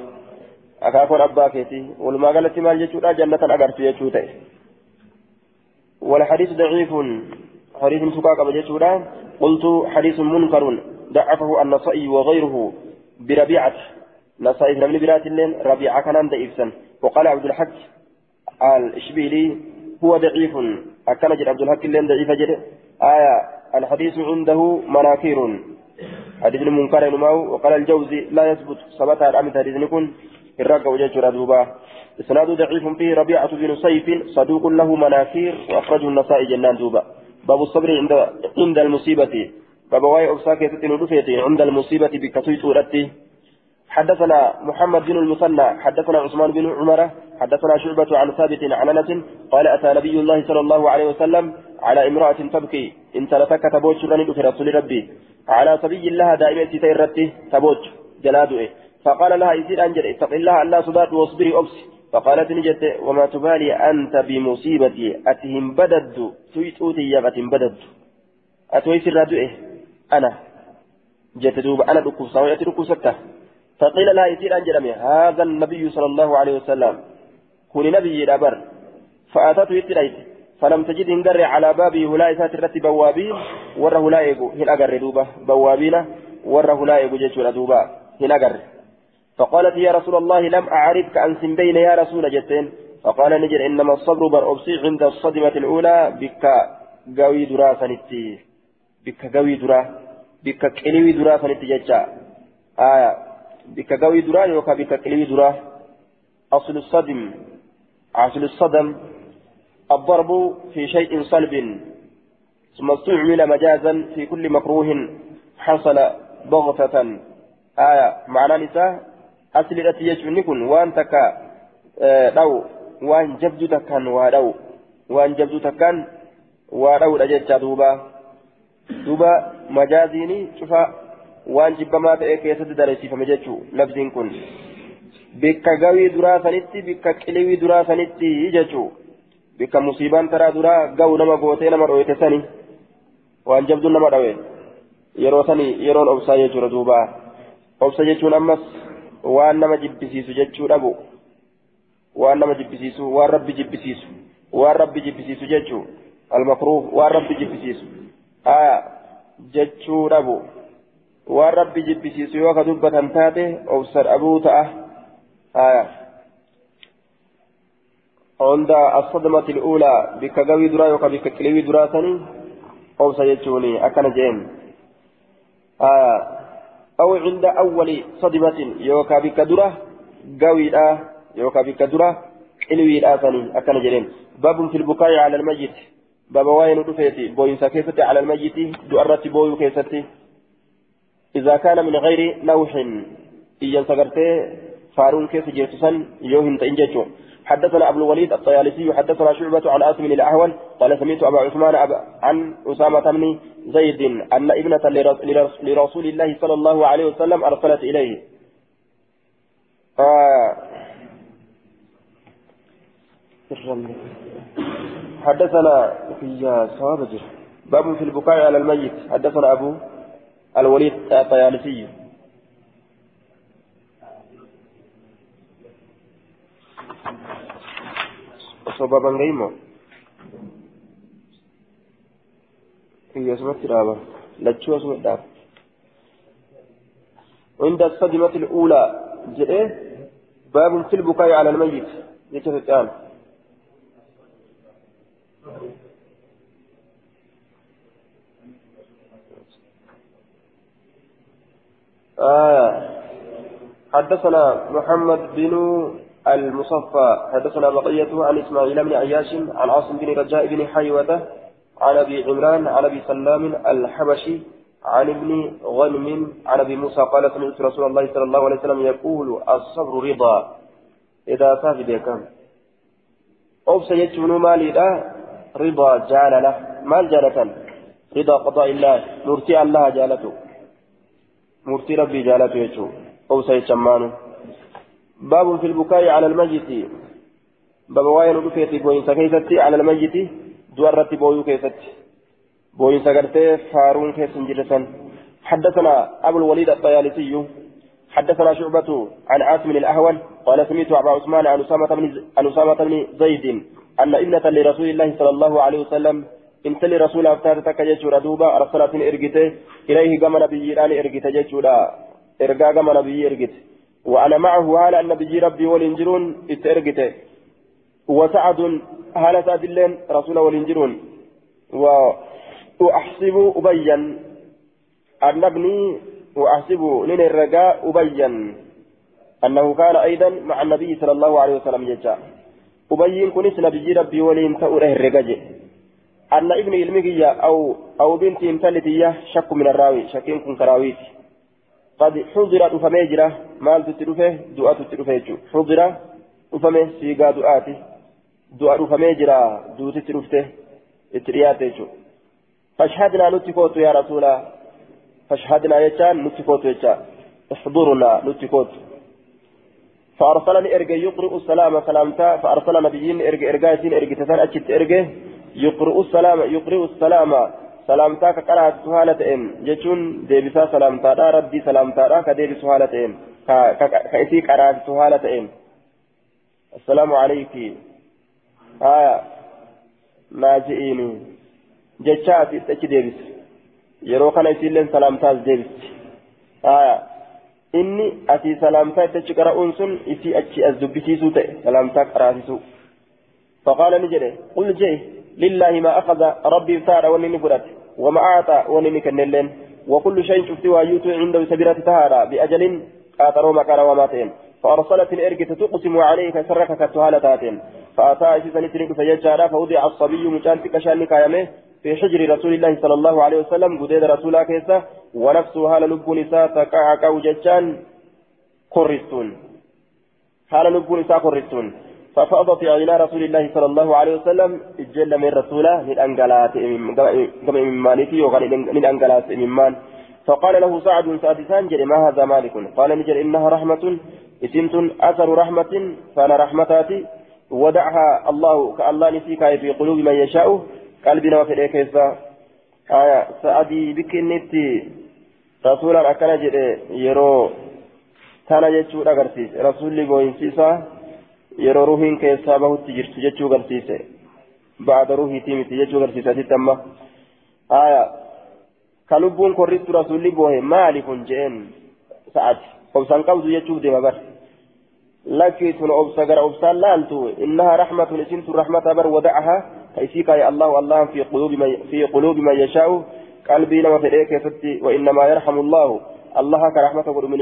Speaker 1: akaakoon abbaa keeti walumaa galatti maal jechuudha jannatan agartu jechuu ta'e. والحديث ضعيف حديث سكاك بجيشورا قلت حديث منكر ضعفه النصائي وغيره بربيعة نصائي من برات اللين ربيعة كان ضعيفا وقال عبد الحق الإشبيلي هو ضعيف جد عبد الحق اللين ضعيف جد آية الحديث عنده مناكير حديث المنكر وقال الجوزي لا يثبت ثبت الأمثال حديث نكون الرقة وجدت دوبا إسناد ضعيف فيه ربيعة بن سيف صدوق له مناكير وأخرجه النسائي جنان دوبا باب الصبر عند عند المصيبة باب واي أبساك يتتن عند المصيبة بكسوي سورته حدثنا محمد بن المثنى حدثنا عثمان بن عمر حدثنا شعبة عن ثابت عن أنس قال أتى نبي الله صلى الله عليه وسلم على امرأة تبكي إن تلتك تبوج رند في رسول ربي على سبي الله دائما تيرته تبوج جلادئ فقال لها إذن أنجل اتق الله الله صدات واصبري أبسي فقالت نجت وما تبالي أنت بمصيبتي أتهم بدد تويتوتي يا أتهم بدد. أتويس الردوئه أنا. جت دوب أنا دكوسا ويأتي دكوسته فقيل لا يصير أن هذا النبي صلى الله عليه وسلم. كن نبي الأبر فأتته يتليت فلم تجد هنجر على بابي هلاي ساترت بوابين وره لا يقو. هن أقر دوبة بوابين وره لا يقو جيشون دوبة. هن أقر. فقالت يا رسول الله لم أعرفك أن بين يا رسول جتين. فقال نجر إنما الصبر برأبصي عند الصدمة الأولى. بك قوي دراسة نتي بك قوي درا. بك كلوي دراسة نتي جتشا. آية. بك قوي درا يوكا بك كلوي درا. أصل الصدم. أصل الصدم. الضرب في شيء صلب. ثم استعمل مجازا في كل مكروه حصل ضغطة آية. معنى نساء. Asli irratti jechuun kun waan takka dhawu waan jabdu takkaan waa dhawu waan jabdu takkaan waa dhawudha jecha duuba duuba majaaziini cufa waan jibbamaa ta'e keessatti dareessifame jechuu labsiin kun bikka gawii duraa sanitti bikka qiliwii duraa sanitti jechuu bikka musiibaan taraa duraa gawu nama gootee nama dhoyte sani waan jabduun nama dhawe yeroo sani yeroon obsaa jechuudha duuba obsa jechuun ammas waan nama jibbisiisu jechuu dhabu waan nama jibbisiisu waan rabbi jibbisiisu waan rabbi jibbisiisu jechuu almakruuf waan rabbi jibbisiisu aya jechuu dhabu waan rabbi jibbisiisu yoo ka dubbatan taate obsa dhabuu ta'a aya عند الصدمة الأولى بك قوي درا يوكا بك كلوي درا سني أو سيجوني أكن جيم آه أو عند أول صدمة يوكا بك درة قويدا يوكا بك درة إلوي الآثني أكن جرين باب في البكاء على الميت. باب واين رفيتي بوين سكيفتي على الميت دؤرتي بوي كيستي إذا كان من غير نوح إيان سقرتي فارون كيس جيسوسا يوهن تنججو حدثنا أبو الوليد الطيالسي حدثنا شعبة عن آسم الأحول قال سمعت أبا عثمان أبا عن أسامة بن زيد أن ابنة لرسول الله صلى الله عليه وسلم أرسلت إليه. آه. حدثنا في صوابجه باب في البكاء على الميت. حدثنا أبو الوليد الطيالسي. Osoo babangaimo kiyya asumatti dhaaba lachuu asuma dhaaba عند الصدمة الأولى جئه باب في البكاء على الميت. يتفتان آه. حدثنا محمد بن المصفى. حدثنا بقية عن إسماعيل بن عياش عن عاصم بن رجاء بن حيوة عن أبي عمران عن أبي سلام الحبشي عن ابن غنم عن أبي موسى قال سمعت رسول الله صلى الله عليه وسلم يقول الصبر رضا. إذا صاف بكم أو سيجون مالي لا رضا جال له. مال جالة رضا قضاء الله. مرتي الله جالته مرتي ربي جالته يجو. أو سيجمانه باب في البكاء على الميت. باب واين رفيتي بوين سكيستي على الميت. دوارتي بويو كيستي بوين سكرتي فارون كيسن جلسا حدثنا أبو الوليد الطيالسي. حدثنا شعبة عن عاصم الأهول. قال سمعت أبا عثمان عن أسامة بن عن أسامة بن زيد أن ابنة لرسول الله صلى الله عليه وسلم إنت لرسول أفتار تك جيشورا دوبا أرسلت إرجته إليه قام نبي إرجته جيشورا. إرجا قام نبي إرجته وأنا معه على أن نبي ربي والإنجرون اتأرقته وسعد هالة سعد اللين رسول والإنجرون وأحسب أبين. أن ابني وأحسب لن الرجاء أبين. أنه كان أيضا مع النبي صلى الله عليه وسلم يجا أبين كنس نبي ربي ولين تأره الرجاء أن ابن المجية أو أو بنت امتلتية شك من الراوي شكين كن كراويتي. قد حضر دفمي جرا مال تترفه دعاء تترفه حضر دفمي سيغا دعاتي دعاء دفمي جرا دو تترفته اترياته فاشهدنا نتكوت يا رسول فاشهدنا يجان نتكوت يجان احضرنا نتكوت فأرسلني إرجع يقرأ السلام سلامتا فأرسل نبيين إرجع إرجع إرجع تسان أشت إرجع يقرأ السلام يقرأ السلام سلامتا كقرأت سهالة إن جتون ديبسا سلامتا دا ربي سلامتا دا كديب سهالة إن كإسي قرأت سهالة إن السلام عليك آية ناجئيني جتشاتي تأتي ديبس يروقنا يسيلن سلامتا ديبس آية inni asii salaamtaa itti achi qara'uun sun isii achi as dubbisiisuu ta'e salaamtaa qaraasisuu فقال نجري قل جي لله ما أخذ ربي فتار ونني وما أعطى ونني كنلين وكل شيء شفت ويوت عنده سبيرة تهارا بأجل قاتلوا مكان وماتين. فأرسلت الإرقة تقسم عليك سرك كتهالتاتين فأتى إسيسا نترك فيجارا فوضع الصبي مجان في كشان كايمه في حجر رسول الله صلى الله عليه وسلم قديد رسولا كيسا ونفسه هال لب نساء تقعق وججان كرستون هال لب نساء كرستون ففاضت عينا رسول الله صلى الله عليه وسلم إجل من رسوله من أنقلات كما من مالكي من أنقلات من فقال له سعد سادسان جل ما هذا مالك؟ قال نجل إنها رحمة إسمت أثر رحمة فأنا رحمتاتي. ودعها الله كالله نسيك في قلوب من يشاء qalbii nama fedhee keessa haya sa'adii bikkinnitti rasuulaan akkana jedhe yeroo tana jechuudha agarsiise rasuulli boo'insiisaa yeroo ruhiin keessaa bahutti jirtu jechuu agarsiise ba'aada ruhiitii miti jechuu agarsiise asitti amma haya ka lubbuun korristu rasuulli boohe maali kun jeen sa'ati obsan qabdu jechuuf deema bar lakki tun obsa gara obsaan laaltu innaha rahmatun isintu rahmata bar wada'aha كيفيك يا الله الله في قلوب من في قلوب من يشاء قلبي لما فديك ستي وانما يرحم الله الله كرحمته من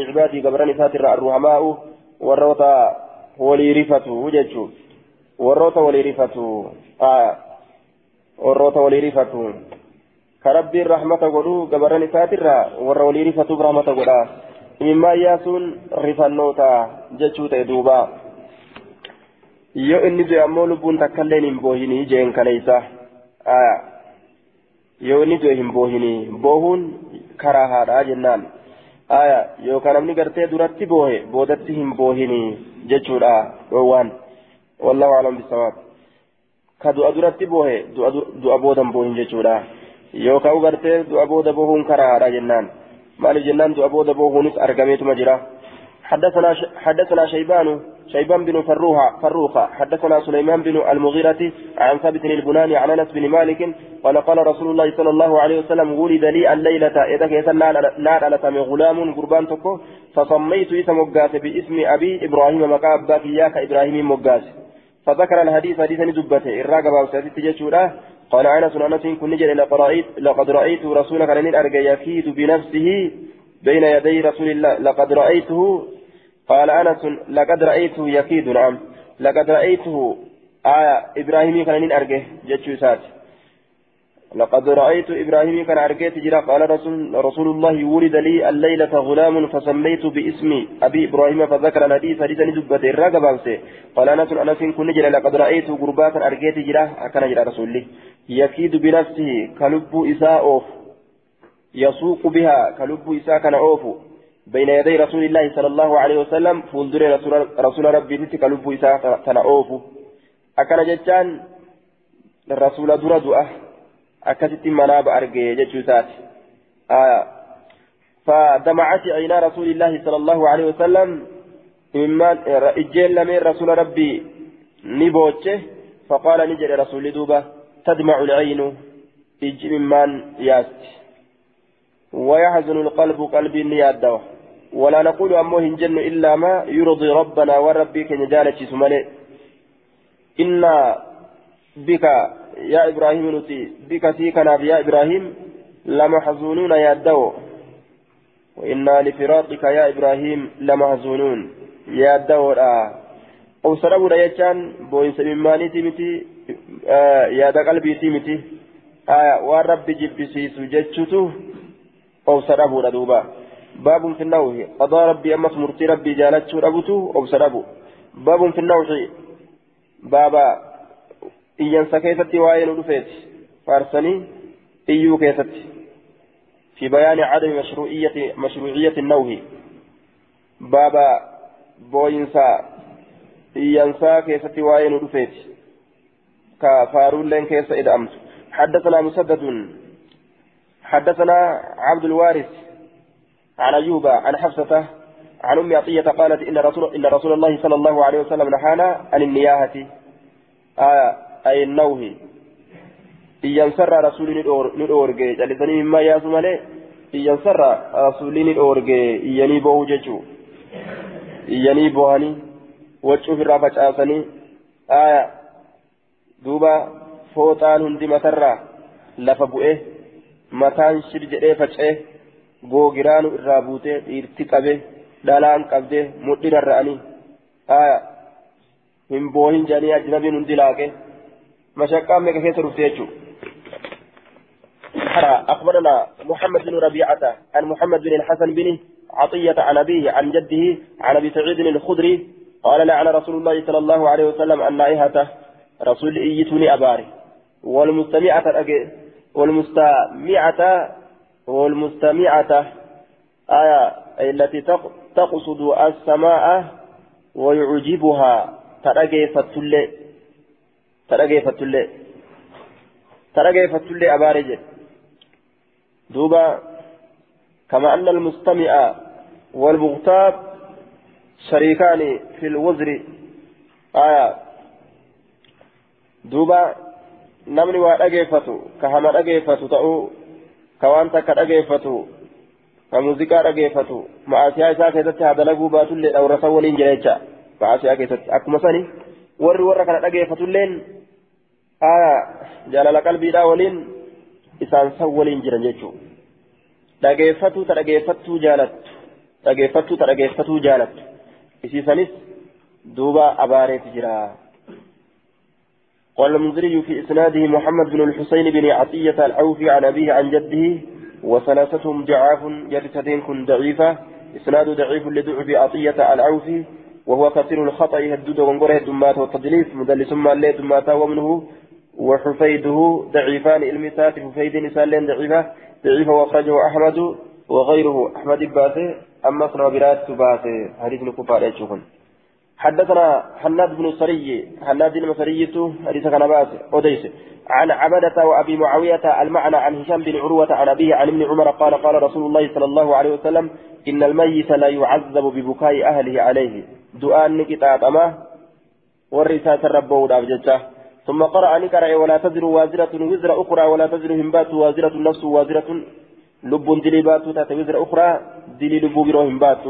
Speaker 1: الرحماء والروتا وليرفته وجدته والروتا وليرفته آه والروتا وليرفته كربي الرحمة قلو قبرني ساتر والرا وليرفته برحمة قلو مما ياسون رفنوتا yoo inni du'e ammoo lubbuun takkaillee hin boohinii jeen kaleeysa yoo inni du'e hin boohinii boohuun karaa haadhaa jennaan. Aya yookaan namni gartee duratti boohe boodatti hin boohinii jechuudha dhoowwaan wallahu alam bisawaab ka du'a duratti boohe du'a booda hin boohin jechuudha yookaan gartee du'a booda boohuun karaa haadhaa jennaan maaliif jennaan du'a booda boohuunis argameetuma jira حدثنا حدثنا شيبان شيبان بن فروها فروخة. حدثنا سليمان بن المغيرة عن ثابت البناني عن أنس بن مالك قال قال رسول الله صلى الله عليه وسلم ولد لي الليلة إذا كيسا نار على غلام قربان تكو فسميت اسم باسم أبي إبراهيم مقاب باكياك إبراهيم مقاس. فذكر الحديث حديثا دبته الراقب وسادت جشورة قال أنس أنس كن نجل لقد رأيت لقد رأيت رسولك لن أرجى يفيد بنفسه بين يدي رسول الله. لقد رأيته قال أنس لقد رأيته يكيد نعم. لقد رأيته آية إبراهيم كان أرجه جتشو سات. لقد رأيت إبراهيم كان أرجه تجرى قال رسول, رسول الله ولد لي الليلة غلام فسميت باسم أبي إبراهيم فذكر الحديث حديثا دبت الرقب قال أنس أنس كن جرى لقد رأيت قربات أرجه تجرى كان جرى رسول الله يكيد بنفسه كلب إساء يسوق بها كلب إساء كان أوفو بين يدي رسول الله صلى الله عليه وسلم فولدر رسول, رسول ربي تتك لب إساء تنعوف أكن جتان رسول در دعاء أكست مناب أرقي جتشوسات آية. فدمعت عينا رسول الله صلى الله عليه وسلم. مما إجيل من رسول ربي نبوته فقال نجري رسول دوبة تدمع العين. إج ممن ياست. ويحزن القلب قلبي نياد ولا نقول أمه هنجن إلا ما يرضي ربنا وربي كن جالتي سمالي. إنا بك يا إبراهيم نتي بك سيكنا يا إبراهيم لمحزونون يا الدو. وإنا لفراقك يا إبراهيم لمحزونون يا الدو. أو سربوا يجان بوين سميماني تيمتي آه يا دا قلبي تيمتي. آه وربي جبسي سجدتو أو سربوا دوبا. باب في النوح قضى ربي أمس مرتي ربي جالت ربته أو سربوا باب في النوح بابا إيانسا كيفتي وآين رفيت فارسني إيو كيفتي في بيان عدم مشروعية مشروعية النوح بابا booyinsaa iyyansaa keessatti waa'ee nu dhufeeti ka faaruulleen keessa ida'amtu حدثنا مسدد. حدثنا عبد الوارث. عن أيوب عن حفصة عن أم عطية قالت إن رسول إن رسول الله صلى الله عليه وسلم نهانا عن النياهة آه أي النوه. إن ينسر رسول ندورجي جلسني مما ياسم عليه إن ينسر رسول ندورجي إياني بوه ججو. إياني بوهني وجهه الرافج آسني آية دوبا فوطان هندي مترى لفبؤه متان شرجئه فجئه. Googiraanu irraa buutee dhiirti qabe dhalaan qabdee mudhii rarra'anii hin boohin jedhanii ajnabiin hundi laaqe mashaqqaan meeqa keessa dhufte jechuudha. أخبرنا محمد بن ربيعة عن محمد بن الحسن بن عطية عن أبيه عن جده عن أبي سعيد الخدري قال لعن رسول الله صلى الله عليه وسلم النائحة رسول إيتني أباري والمستمعة والمستمعة والمستمعة آية التي تقصد السماء ويعجبها. ترقي فتلي ترقي فتلي ترقي فتلي أبارج دوبا كما أن المستمع والمغتاب شريكان في الوزر. آية. دوبا نمني وأجيفتو كهما أجيفتو تأو كوان تكا muuziqaa dhageeffatu ma'aasiyaa isaa keessatti haa dalaguu baatullee dhawrasa waliin jira jecha ma'aasiyaa keessatti akkuma sani warri warra kana dhageeffatulleen jaalala qalbiidhaa waliin isaan san waliin jiran jechuudha dhageeffatuu ta dhageeffattuu jaalattu dhageeffattuu ta dhageeffatuu jaalattu isiisanis duuba abaareeti jira. قال المنذري في إسناده محمد بن الحسين بن عطية العوفي عن أبيه عن جده وثلاثتهم ضعاف يرثتين كن ضعيفة. إسناد ضعيف لضعف عطية العوفي وهو كثير الخطأ يهدد ونقره الدمات والتدليس مدلس ما اللي دماتا ومنه وحفيده ضعيفان المسات حفيد نسال ضعيفة ضعيفة وأخرجه أحمد وغيره أحمد باسي أما صنابرات باسي حديث نكفار يشوفون حدثنا حناد بن سري حناد سرية حديث كان أديس عن عبدة وأبي معاوية المعنى عن هشام بن عروة عن أبيه عن ابن عمر قال قال رسول الله صلى الله عليه وسلم إن الميت لا يعذب ببكاء أهله عليه. دعاء كتاب أما والرسالة ربه أبجته ثم قرأ نكرأ ولا تزر وازرة وزر أخرى ولا تزر همبات وازرة نفس وازرة لب دليبات تات وزر أخرى دلي لب برو همبات.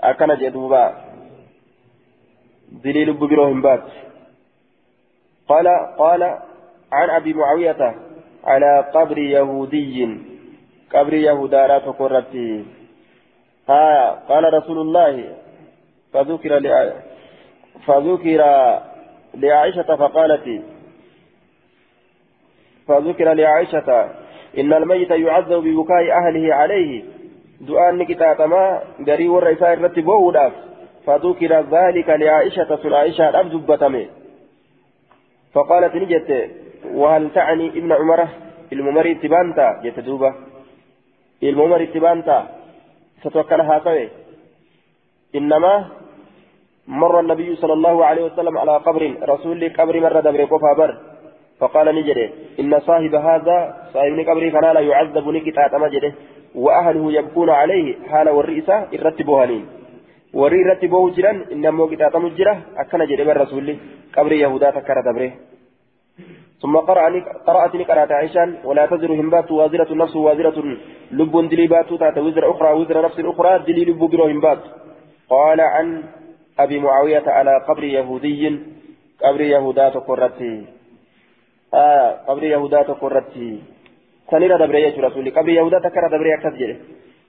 Speaker 1: أكن جدوبا دليل ببرهم بات قال قال عن أبي معاوية على قبر يهودي قبر يهودا تقرتي ها قال رسول الله فذكر فذكر لعائشة فقالت فذكر لعائشة إن الميت يعذب ببكاء أهله عليه. دعاء نكتات ما قري والرئيسان رتبوه داف. فذكر ذلك لعائشة سن عائشة أبدو بتمي فقالت نجت وهل تعني ابن عمر الممر اتبانتا؟ جت دوبا الممر اتبانتا. ستوكل هاتوي إنما مر النبي صلى الله عليه وسلم على قبر رسول قبر مرة دبر بر. فقال نجري إن صاحب هذا صاحب قبر كان لا يعذب نكتا تمجده وأهله يبكون عليه حال والرئيسة الرتبوها warri irratti boo'u jiran inni ammoo qixaaxamu jira. Akkana jedhe bar rasuulli qabri yahudaa takkara dabre ثم قرأني قرأتني قرأت عائشة ولا تزر همبات وازرة نفس وازرة لب دليبات تات وزر أخرى وزر نفس أخرى دلي لب برو همبات قال عن أبي معاوية على قبر يهودي قبر يهودا تقرتي آه قبر يهودا تقرتي سنيرة دبري يا رسولي قبر يهودا تكرر دبري أكتجر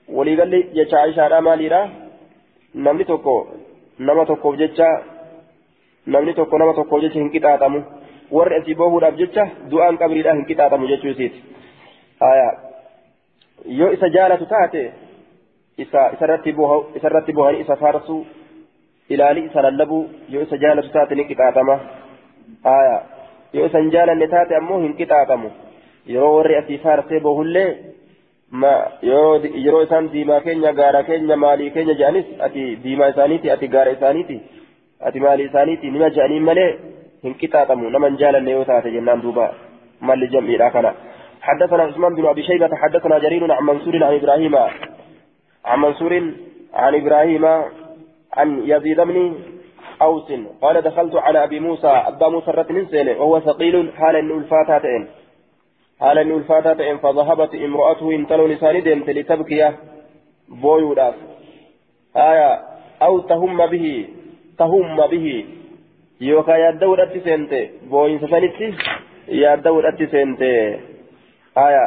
Speaker 1: ولي قال لي يا عائشة مالي namni tokko nama tokkoof jecha namni tokko nama tokkoof jecha hin qixaaxamu warri asii boohuudhaaf jecha du'aan qabriidhaa hin qixaaxamu jechuu isiiti yoo isa jaalatu taate isa isarratti bohanii isa faarsuu ilaalii isa lallabuu yoo isa jaalatu taate ni qixaaxama yoo isa hin jaalanne taate ammoo hin qixaaxamu yeroo warri asii faarsee bohullee ما yeroo isaan diimaa keenya gaara keenya maalii keenya jedhanis ati diimaa isaaniiti ati gaara isaaniiti ati maalii isaaniiti nima jedhanii malee hin qixaaxamu nama hin jaalanne yoo taate jennaan duuba malli jam'iidha kana حدثنا عثمان بن ابي شيبه حدثنا جرير عن منصور عن إبراهيم عن منصور عن إبراهيم عن يزيد بن اوس قال دخلت على ابي موسى ابا موسى رتن وهو ثقيل حال انه حال انه الفاتاتين فذهبت امراته انتلو لساني ديمت لتبكي بويوداف آية أو تهم به تهم به يوكا يدور اتسنت بوين سسنتي يدور اتسنت آية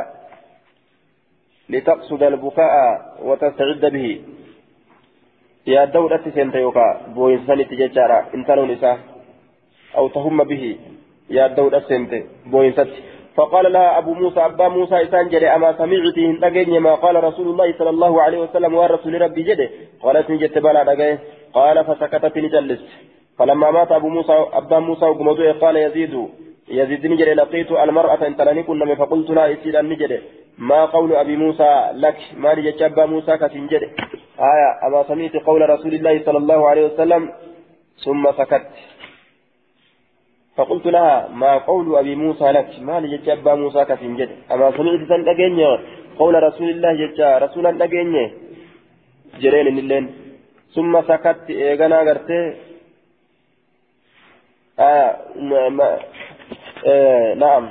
Speaker 1: لتقصد البكاء وتستعد به يا دولة سنت يوكا بوين سنت ججارا انتلو نساء أو تهم به يا دولة سنت بوين ست فقال لها أبو موسى أبا موسى إسان جري أما سمعت هندقين ما قال رسول الله صلى الله عليه وسلم ورسول ربي جده؟ قالت نجت بلا قال فسكتت نجلس فلما مات أبو موسى أبا موسى وقمدوه قال يزيد يزيد نجري لقيت المرأة إن تلني كنا فقلت لا إسير النجري ما قول أبي موسى لك؟ ما لجت أبا موسى كسنجري آية أما سمعت قول رسول الله صلى الله عليه وسلم ثم سكت. فقلت لها ما قول أبي موسى لك؟ ما لجت أبا موسى كسنجري أما سمعت سن قول رسول الله جتا رسولا لقيني جرين اللين. ثم سكت إيغانا غرتي آه ما آه نعم.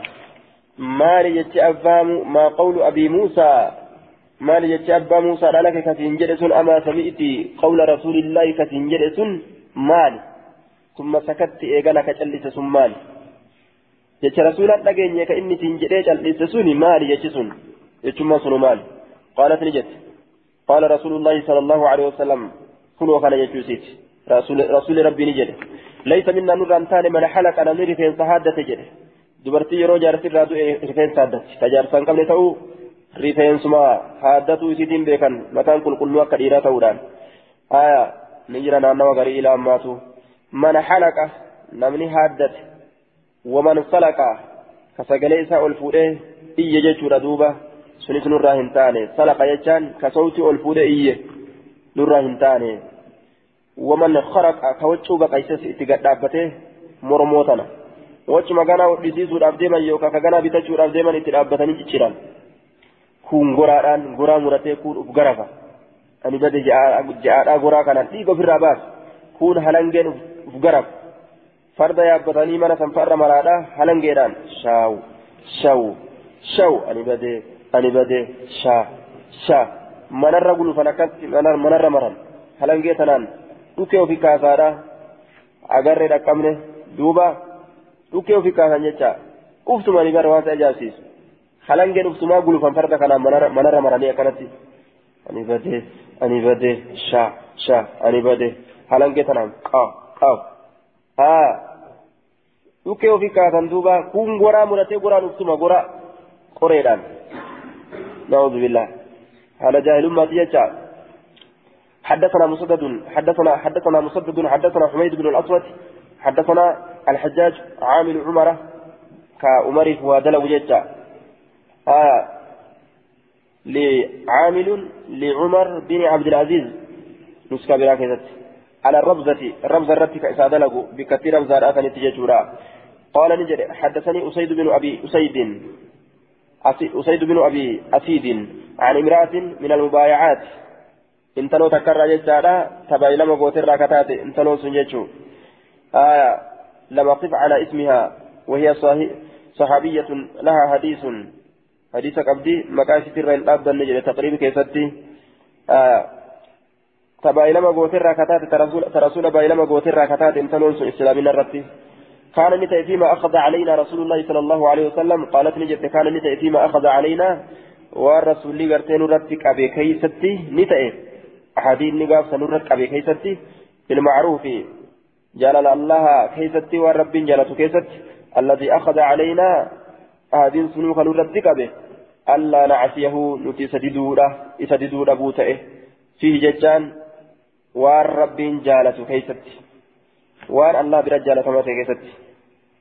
Speaker 1: مال يتي أبام ما قول أبي موسى؟ مال يتي أبا موسى لك كتنجد سن؟ أما سمعت قول رسول الله كتنجد سن؟ مال ثم سكت إيغانا كتلس سن مال يتي رسولا لقين يك إني تنجد جلس سن مال يتي سن يتي سن مال قالت نجت قال رسول الله صلى الله عليه وسلم كلوا كان يجوسيت رسول رسول ربي نجد. ليس منا نور أن تاني من حلق أنا نري في صحادة جده dubartii yeroo jaarsi irraa du'e rifeensa haddatti ta jaarsaan qabne ta'uu rifeensuma haddatu isiitiin beekan mataan qulqulluu akka dhiiraa ta'uudhaan haya ni jira naannawa garii ilaa isaa ol fuudhee iyye jechuudha duuba sunis nurraa hin taane salaqa jechaan ka sawtii ol fuudhee iyye nurraa hin taane waman kharaqa ka waccuu baqayses itti gadhaabbatee mormoo tana wachuma ganaa hodhisiisuudhaaf deeman yookaan ka ganaa bitachuudhaaf deeman itti dhaabbatanii cicciran kun goraadhaan goraa muratee kun uf garafa ani bade ja'aadhaa goraa kanaan dhiiga ofirraa baas kun halangeen uf garaf farda yaabbatanii mana sanfarra maraadhaa halangeedhaan shaawu shawu shawu ani bade ani bade shaa shaa manarra gulufan akkatti manarra maran halangee tanaan dhukee ofi kaasaadhaa agarree dhaqqabne duuba. dhukkee ofii kaasan jecha uftumanii bara waan ajaa'ibsiisu halangeen uftumaa gulufan farda kanaan manarra maranii akkanatti ani badee ani badee shaa shaa ani badee halangee tanaan qaw qaw haa dhukkee ofii kaasan duuba kun goraa muratee goraan uftuma goraa qoreedhaan نعوذ بالله. على جاهل أمتي يجعل حدثنا مسدد حدثنا حدثنا مسدد حدثنا حميد بن الأسود حدثنا الحجاج عامل عمرة كعمر ودل وجدت آه. لعامل لعمر بن عبد العزيز. نسكا براكزت على الربزة الربزة الرتك إسادلق بكثير ربزة رأتني تججورا قال نجد حدثني أسيد بن أبي أسيد أسيد بن أبي أسيد عن امرأة من المبايعات. انتلو تكرر ججارا تبايلما قوتر راكتات انتلو سنججو آية لم أقف على اسمها وهي صحابية لها حديث. حديث قبدي مكاسة الرين أبدا النجل تقريب كيستي آه تبايلما قوتر راكتات ترسول بايلما قوتر راكتات انتنون سن إسلامنا الرتي. كان نتأي فيما أخذ علينا رسول الله صلى الله عليه وسلم. قالت نجت كان نتأي فيما أخذ علينا. والرسول لي قرتين رتك أبي كيستي. نتأي أحاديث نقاف سنرتك أبي كيستي. بالمعروف جلال الله كيستي والرب جلته كيست الذي أخذ علينا هذه سنوك نردك به ألا نعصيه نتي سددودا إسددودا بوتئه فيه ججان والرب جالته كيست وان الله برجالة ما كيست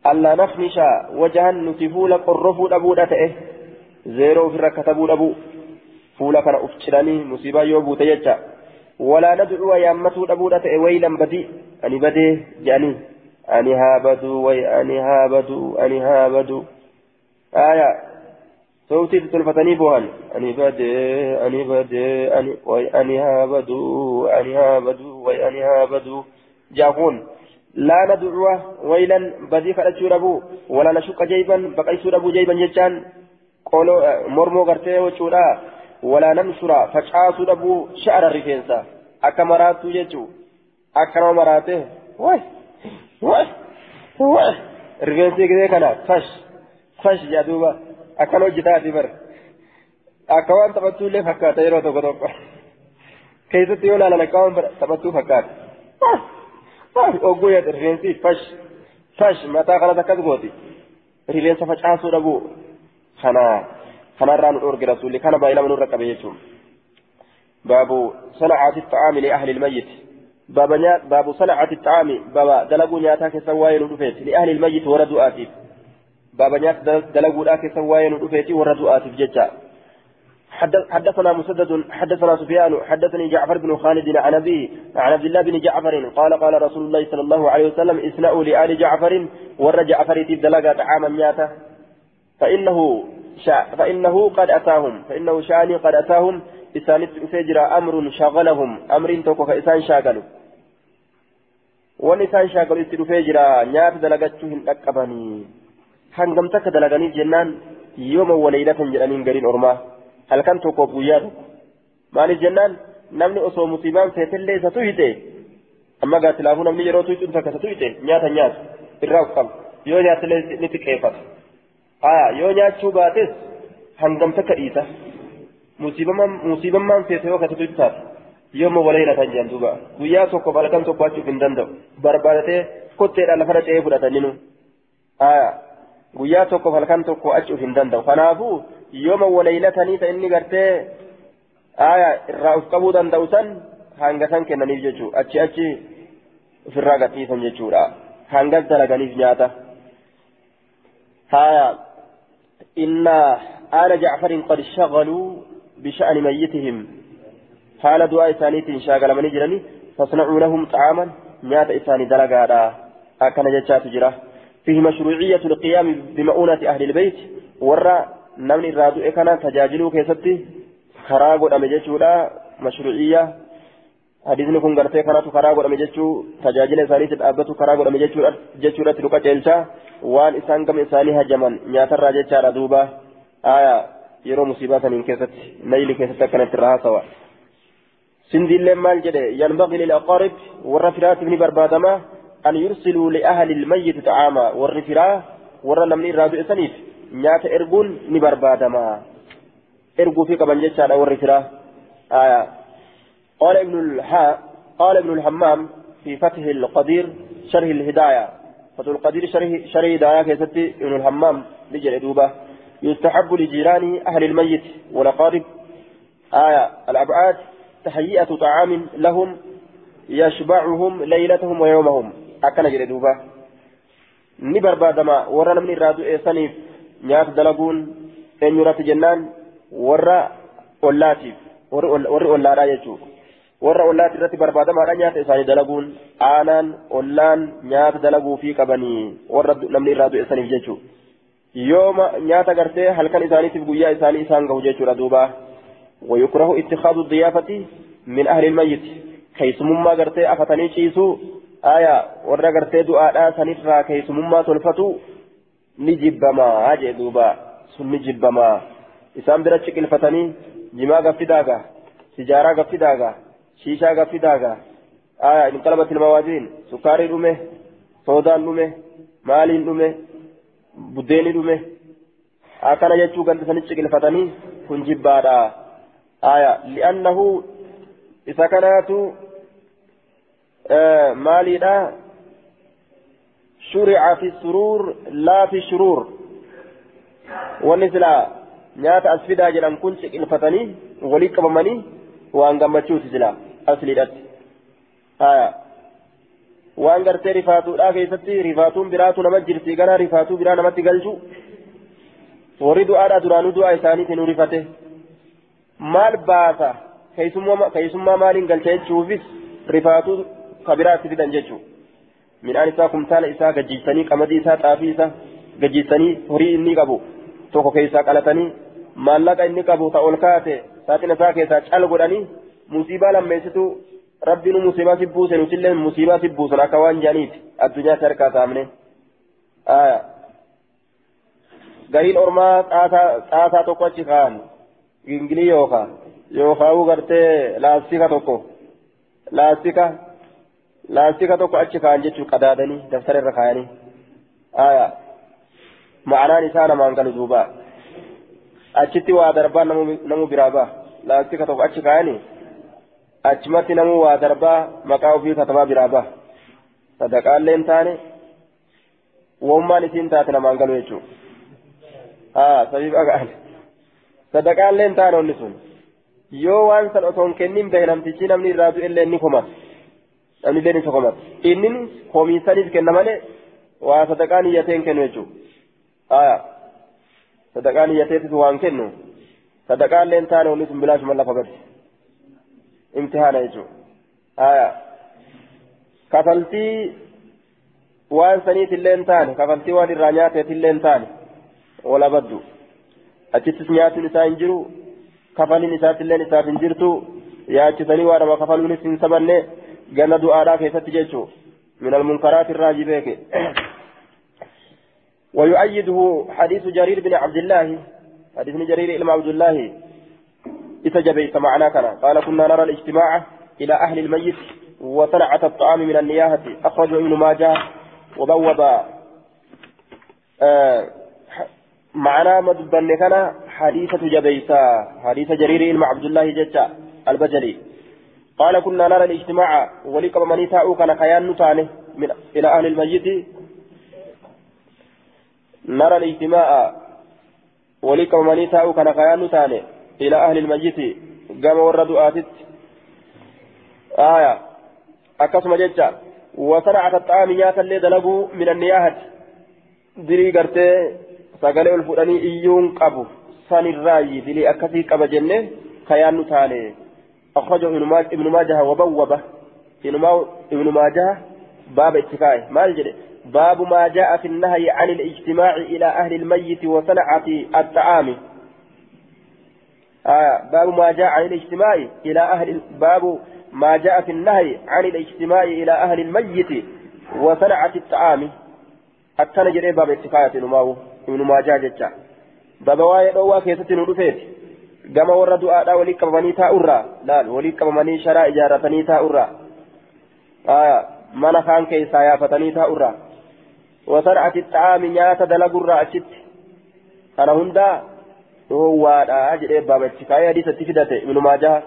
Speaker 1: ألا نخمش وجها نتفول قرفو أبودا تئه زيرو في الركتبو أبو فولا كان أفشلني مصيبة يوبو تيجا ولا ندعو يامته أبودا ويلا بدي أني بدي جاني أني هابدو وي أني هابدو أني هابدو آية صوتي تلفتني بوهن. أني بدي أني بدي أني وي أني هابدو أني هابدو وي أني هابدو. جاكون لا ندعو ويلا بدي فلتشو ربو ولا نشك جيبا بقيسو ربو جيبا جتان قولوا مرمو غرتي وشورا ولا ننشر فشاسو ربو شعر الرفينسا. أكا مراتو مراته وي وي وي. رفينسي كده كنا. فش فش جادوبا أكا لو جتاتي بر أكا وان تبتو لي فكاتا يرو توكو توكو كيسة يولا لنكاون تبتو فكاتا oguu yaada rifeensi fash fash mataa kanas akkas gooti rifeensa facaasuu dhabuu kana kanarraa nu dhorge rasuulli kana baay'ilama nurra qabe jechuun baabu sanacaati xacaami liahli ilmayyit باب باب صنعة الطعام باب دلقوا نياتا كسواين ودفيت لأهل الميت وردوا آتيف باب نيات دلقوا كسواين ودفيت وردوا آتيف ججا حدثنا مسدد حدثنا سفيان حدثني جعفر بن خالد عن أبيه عن عبد الله بن جعفر قال قال رسول الله صلى الله عليه وسلم اسنأوا لآل جعفر ور جعفر تبدلغا طعاما مياتا فإنه شا فإنه قد أتاهم فإنه شاني قد أتاهم إسانت فجر أمر شغلهم أمر توكو فإسان شاغلوا ونسان شاغلوا إسان فجر نيات دلغتهم أكبني hangam takka dalaganiif jennaan yooma waleeylatan jedhaniin gariin ormaa halkan tokkoof guyyaa tokko maaliif jennaan namni osoo musiibaan feetellee isa tuyite amma gaatilaafuu namni yeroo tuyituun takka isa tuyite nyaata nyaatu irraa uf qaba yoo nyaatellee ni xiqqeeffata aya yoo nyaachuu baates hangam takka dhiisa musiibammaan feete yoo kata tuytu taate yooma waleeylatan jedhan duuba guyyaa tokkoof halkan tokko achuuf hin danda'u barbaadatee kotteedhaan lafarra ce'ee fudhataninu aya guyyaa tokkoof halkan tokko achuuf hin danda'u kanaafuu yooma waleeylatanii ta inni gartee aya irraa uf qabuu danda'u san hanga san kennaniif jechuu achi achi ofirraa gadhiisan jechuudha hangas dalaganiif nyaata haya inna آل جعفر قد شغلوا بشأن ميتهم حال دعاء إسانيت شاغل من جرني فاصنعوا لهم طعاما نيات إساني دلقا أكن جتشات جراه فيه مشروعية القيام بمؤونة أهل البيت ورّا namni irraa du'e kana tajaajiluu keessatti karaa godhame jechuudha mashruuciyya hadiisni kun gartee kanatu karaa godhame jechuu tajaajila isaaniitti dhaabbatu karaa godhame jechuudhatti dhuqa ceelchaa waan isaan gama isaanii hajaman nyaatarraa jechaadha duuba aya yeroo musiibaa saniin keessatti nayli keessatti akkanatti irraa haasawa sindiilleen maal jedhe yanbaqi lilaqaarib warra xacaama warri firaa warra namni irraa du'e saniif nyaata erguun ni barbaadama erguu fi qaban jechaadha warri firaa aya قال ابن الها قال ابن الحمام في فتح القدير شرح الهداية. فتح القدير شرح شرح هداية كيستي ابن الحمام لجل دوبة. يستحب لجيران أهل الميت والأقارب. آية. الأبعاد تهيئة طعام لهم يشبعهم ليلتهم ويومهم. akkana jedhe duuba. Ni barbaadama warra namni irraa du'eessaniif nyaata dalaguun eenyurratti jennaan warra ollaatiif warri ollaadhaa jechuudha warra ollaati irratti barbaadamaadha nyaata isaanii dalaguun aanaan ollaan nyaata dalaguufii qabanii warra namni irraa du'eessaniif jechuudha yooma nyaata gartee halkan isaaniitiif guyyaa isaanii isaan gahu jechuudha duuba. Wayukrahu ittikhaazu diyaafati min ahli lmayyiti keessumummaa gartee afatanii ciisuu آية ورا قرتي دعاء سنفرا كيسمما تلفتو ni jibbamaa jee duuba sun ni jibbamaa isaan bira ciqilfatanii jimaa gaffidaaga sijaaraa gaffidaaga shiishaa gaffidaaga aya inqalabat ilmawaaziin sukkaarii dhume soodaan dhume maaliin dhume buddeeni dhume akkana jechuu ganda sanii ciqilfatanii kun jibbaadha aya li'annahu isa kanaatu maaliidha شرع في السرور لا في الشرور والنسلا نيات أسفدا جلان كنت الفتني وليك بمني وأن قمتشوت سلا أسلدت آية waan gartee rifaatuudha keessatti rifaatuun biraatu nama jirti gara rifaatuu biraa namatti galchu warri du'aadha duraanuu du'aa isaaniitiin nu rifate maal baasa keessummaa maaliin galcha jechuufis rifaatuu kabiraatti fidan jechuudha midhaan isaa kumtaala isaa gajjiisanii qamadii isaa xaafii isaa gajjiisanii horii inni qabu tokko keessaa qalatanii maallaqa inni qabu ta ol kaate saaxina isaa keessaa cal godhanii musiibaa lammeessitu rabbiin musiibaa si buuse nutillee musiibaa si buusan akka waan jaaniiti addunyaatti harkaa taa'amne. gariin ormaa xaasaa tokko achi kaa'an gingilii yookaan yookaan gartee laastika tokko laastika laastika tokko achi kaa'an jechuun qadaadanii daftara irra kaa'anii ma'anaan isaa namaan galu duuba achitti waa darbaa namu biraa ba'a laastika tokko achi kaa'anii achumatti namu waa darbaa maqaa ofii katabaa biraa ba'a sadaqaallee hin taane wommaan isiin taate namaan galu jechuudha. haa sabiif agaan sadaqaallee hin taane onni sun yoo waan san osoo hin kennin bahe namtichi namni irraa du'e illee ni komata namni ni komata inni homiisaniif kenna malee waa sadaqaan iyyatee hin kennu jechuudha sadaqaan iyyateetis waan kennu sadaqaallee hin taane onni sun bilaashuma lafa gadi imtihaana jechuudha kafaltii waan saniit illee hin taane kafaltii waan irraa nyaateet illee hin taane wala baddu achittis nyaatuun isaa hin jiru kafaliin isaattilleen isaaf hin jirtu yaachisanii waadhama kafaluunis hin sabanne ganna du'aadhaa keessatti jechuu من المنكرات الراجبيك ويؤيده حديث جرير بن عبد الله حديث جرير بن عبد الله إتجبيت معنا كان قال كنا نرى الاجتماع إلى أهل الميت وصنعة الطعام من النياهة أخرجه ابن ماجه وبوب آه معنى مدبن كان حديثة جبيسا حديث جرير إلما عبد الله جتا البجلي قال كنا نرى الاجتماع ولقب من يتاؤ كان خيان نتانه من إلى أهل الميت نرى الاجتماع ولقب من يتاؤ كان خيان نتانه إلى أهل الميت قام ورد آتت آية أكسم جتا وصنعت الطعام نياتا اللي دلقوا من النياهة dirii gartee sagalee ol fudhanii iyyuun qabu sanirraayi dilii akkasii qaba jenne kayaannu taane أخرجه ابن ماجه وبوبه. ابن ماجه باب اتكائه ما الجد باب ما جاء في النهي عن الاجتماع إلى أهل الميت وصنعة الطعام. آه باب ما جاء عن الاجتماع إلى أهل باب ما جاء في النهي عن الاجتماع إلى أهل الميت وصنعة الطعام. itti kaayate numaawu ibnu maajaa jecha baaba waa'ee dhoowwaa keessatti nu dhufeeti gama warra du'aadhaa walii qabamanii taa'urraa laal walii qabamanii sharaa ijaarratanii taa'urraa mana kaan keessaa yaafatanii taa'urraa wasar'ati xaami nyaata dalagurraa achitti kana hundaa dhoowwaadhaa jedhee baaba itti kaayee hadiisatti fidate ibnu maajaa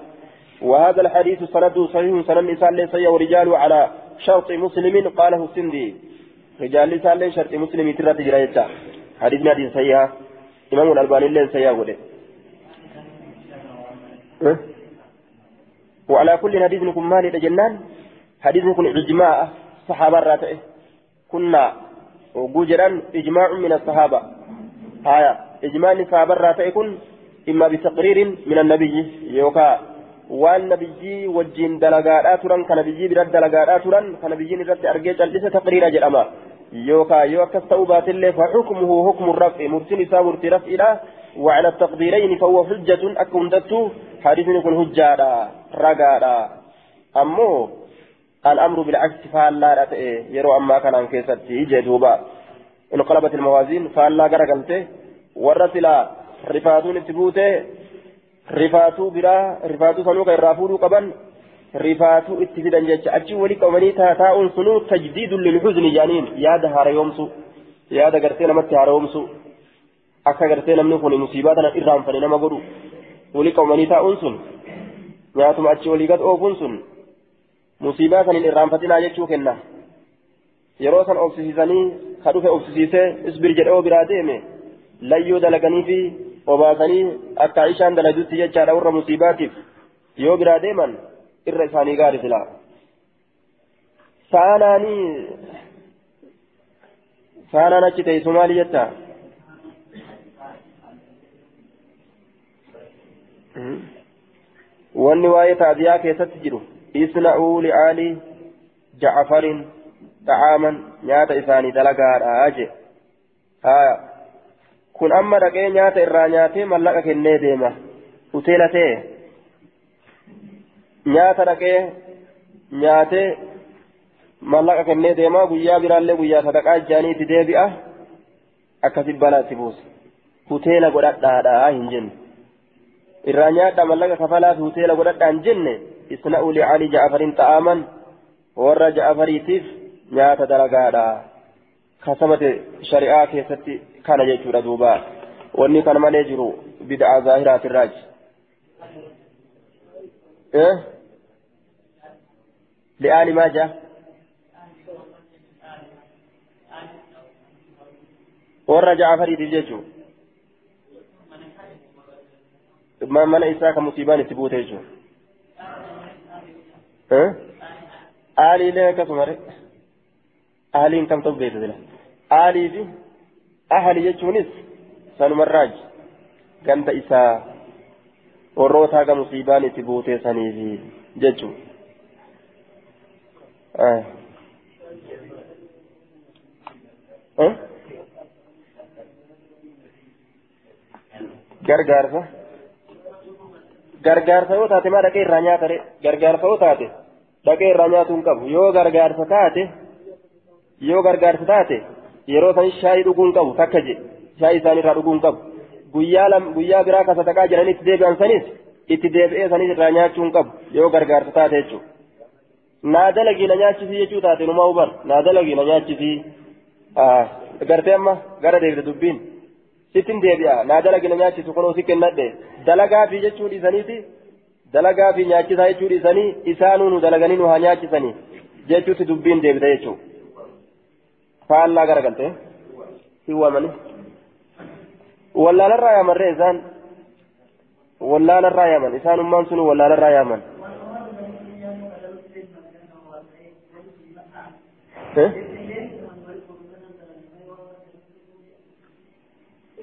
Speaker 1: وهذا الحديث سنده صحيح سنن إسان ليس ورجاله على شرط مسلم قاله السندي رجال لسان شرط مسلم ترى تجرى حديثنا حديث صحيح إمام الألباني لين أه؟ وعلى كل حديث نكون مالي جنان حديث نكون إجماع صحابة راتئه كنا وجوجرا إجماع من الصحابة. آية إجماع الصحابة راتئه كن؟ إما بتقرير من النبي يوكا. waan nabiyyii wajjin dalagaadhaa turan ka nabiyyii bira dalagaadhaa turan ka nabiyyiin irratti argee yoo akkas ta'uu baatillee faxukmuhu hukmu raf'i murtiin isaa murtii raf'idha وعلى التقديرين فهو حجة أكون دتو حديث يكون حجة رقادا أمو الأمر بالعكس فهلا يرو أما كان عن كيستي جدوبا انقلبت الموازين فهلا قرقلته ورسلا رفاتون التبوته rifaatuu biraa rifaatuu sanuu kan irraa fuudhuu qaban rifaatuu itti fidan jecha achi walii qabanii taa'uun sunuu tajdiidun lilhuzni jaaniin yaada haarayomsu yaada gartee namatti haarayomsu akka gartee namni kun musiibaa tana irraanfane nama godhu walii qabanii taa'uun sun nyaatuma achi walii gad oofuun sun musiibaa san hin irraanfatinaa jechuu kenna yeroo san obsisiisanii ka dhufe obsisiisee isbir jedhee biraa deeme layyoo dalaganii fi obaasanii akka ishaan daladutti jechaadha warra musiibaatiif yoo biraa deeman irra isaanii gaari silaa saanaanii saanaan achi ta'e somaali jetta wanni waa'ee taadiyaa keessatti jiru isna'uu li'aalii ja'afarin xa'aaman nyaata isaanii dalagaadha je haya kun amma dhaqee nyaata irraa nyaatee mallaqa kennee deema hoteela ta'e nyaata dhaqee nyaatee mallaqa kennee deema guyyaa biraallee guyyaa sadaqaa ijaanii itti deebi'a akkasi balaa itti buusa hoteela godhadhaadhaa hin jenne irraa nyaadha mallaqa kafalaa fi hoteela godhadhaa hin jenne isna'uu li'aalii ja'afarin xa'aaman warra ja'afariitiif nyaata dalagaadha kasabate shari'aa keessatti kana jechuudha duuba wanni kana malee jiru bid'aa zaahiraatirraaji li'aali maa jaa warra ja'afariitiif jechuudha mana isaa ka musiibaan itti buute jechuudha aaliilee akkasuma aaliin kam ta'u beektu jira aalii fi ahali jechuunis sanumarraaj ganda isaa warroota haga musiibaan itti buutee saniifi jechuun gargaarsa gargaarsa yoo taate maa dhaqee irraa nyaata gargaarsa yoo taate dhaqee irraa nyaatuu hin qabu yoo gargaarsa taate yoo gargaarsa taate yeroo san shaayii dhuguu hin qabu takka je shaayii isaan irraa dhuguu hin qabu guyyaa lam guyyaa biraa ka sadaqaa jedhanii itti deebi'an sanis itti deebi'ee sanis irraa nyaachuu hin qabu yoo gargaarsa taate jechuudha. Naa dalagii na nyaachisii jechuu taate numaa hubar naa na nyaachisii gartee amma gara deebite dubbiin sittin deebi'a naa dalagii na nyaachisu kunoo si kennadhe dalagaa fi jechuu dhiisaniiti dalagaa fi nyaachisaa jechuu dhiisanii isaanuu nu dalaganii nu haa nyaachisanii jechuutti dubbiin deebite jechuudha. faallaa garagalte hin waamani wallaalarraa yaamarree isaan wallaalarraa yaaman isaanummaan sun wallaalarraa yaaman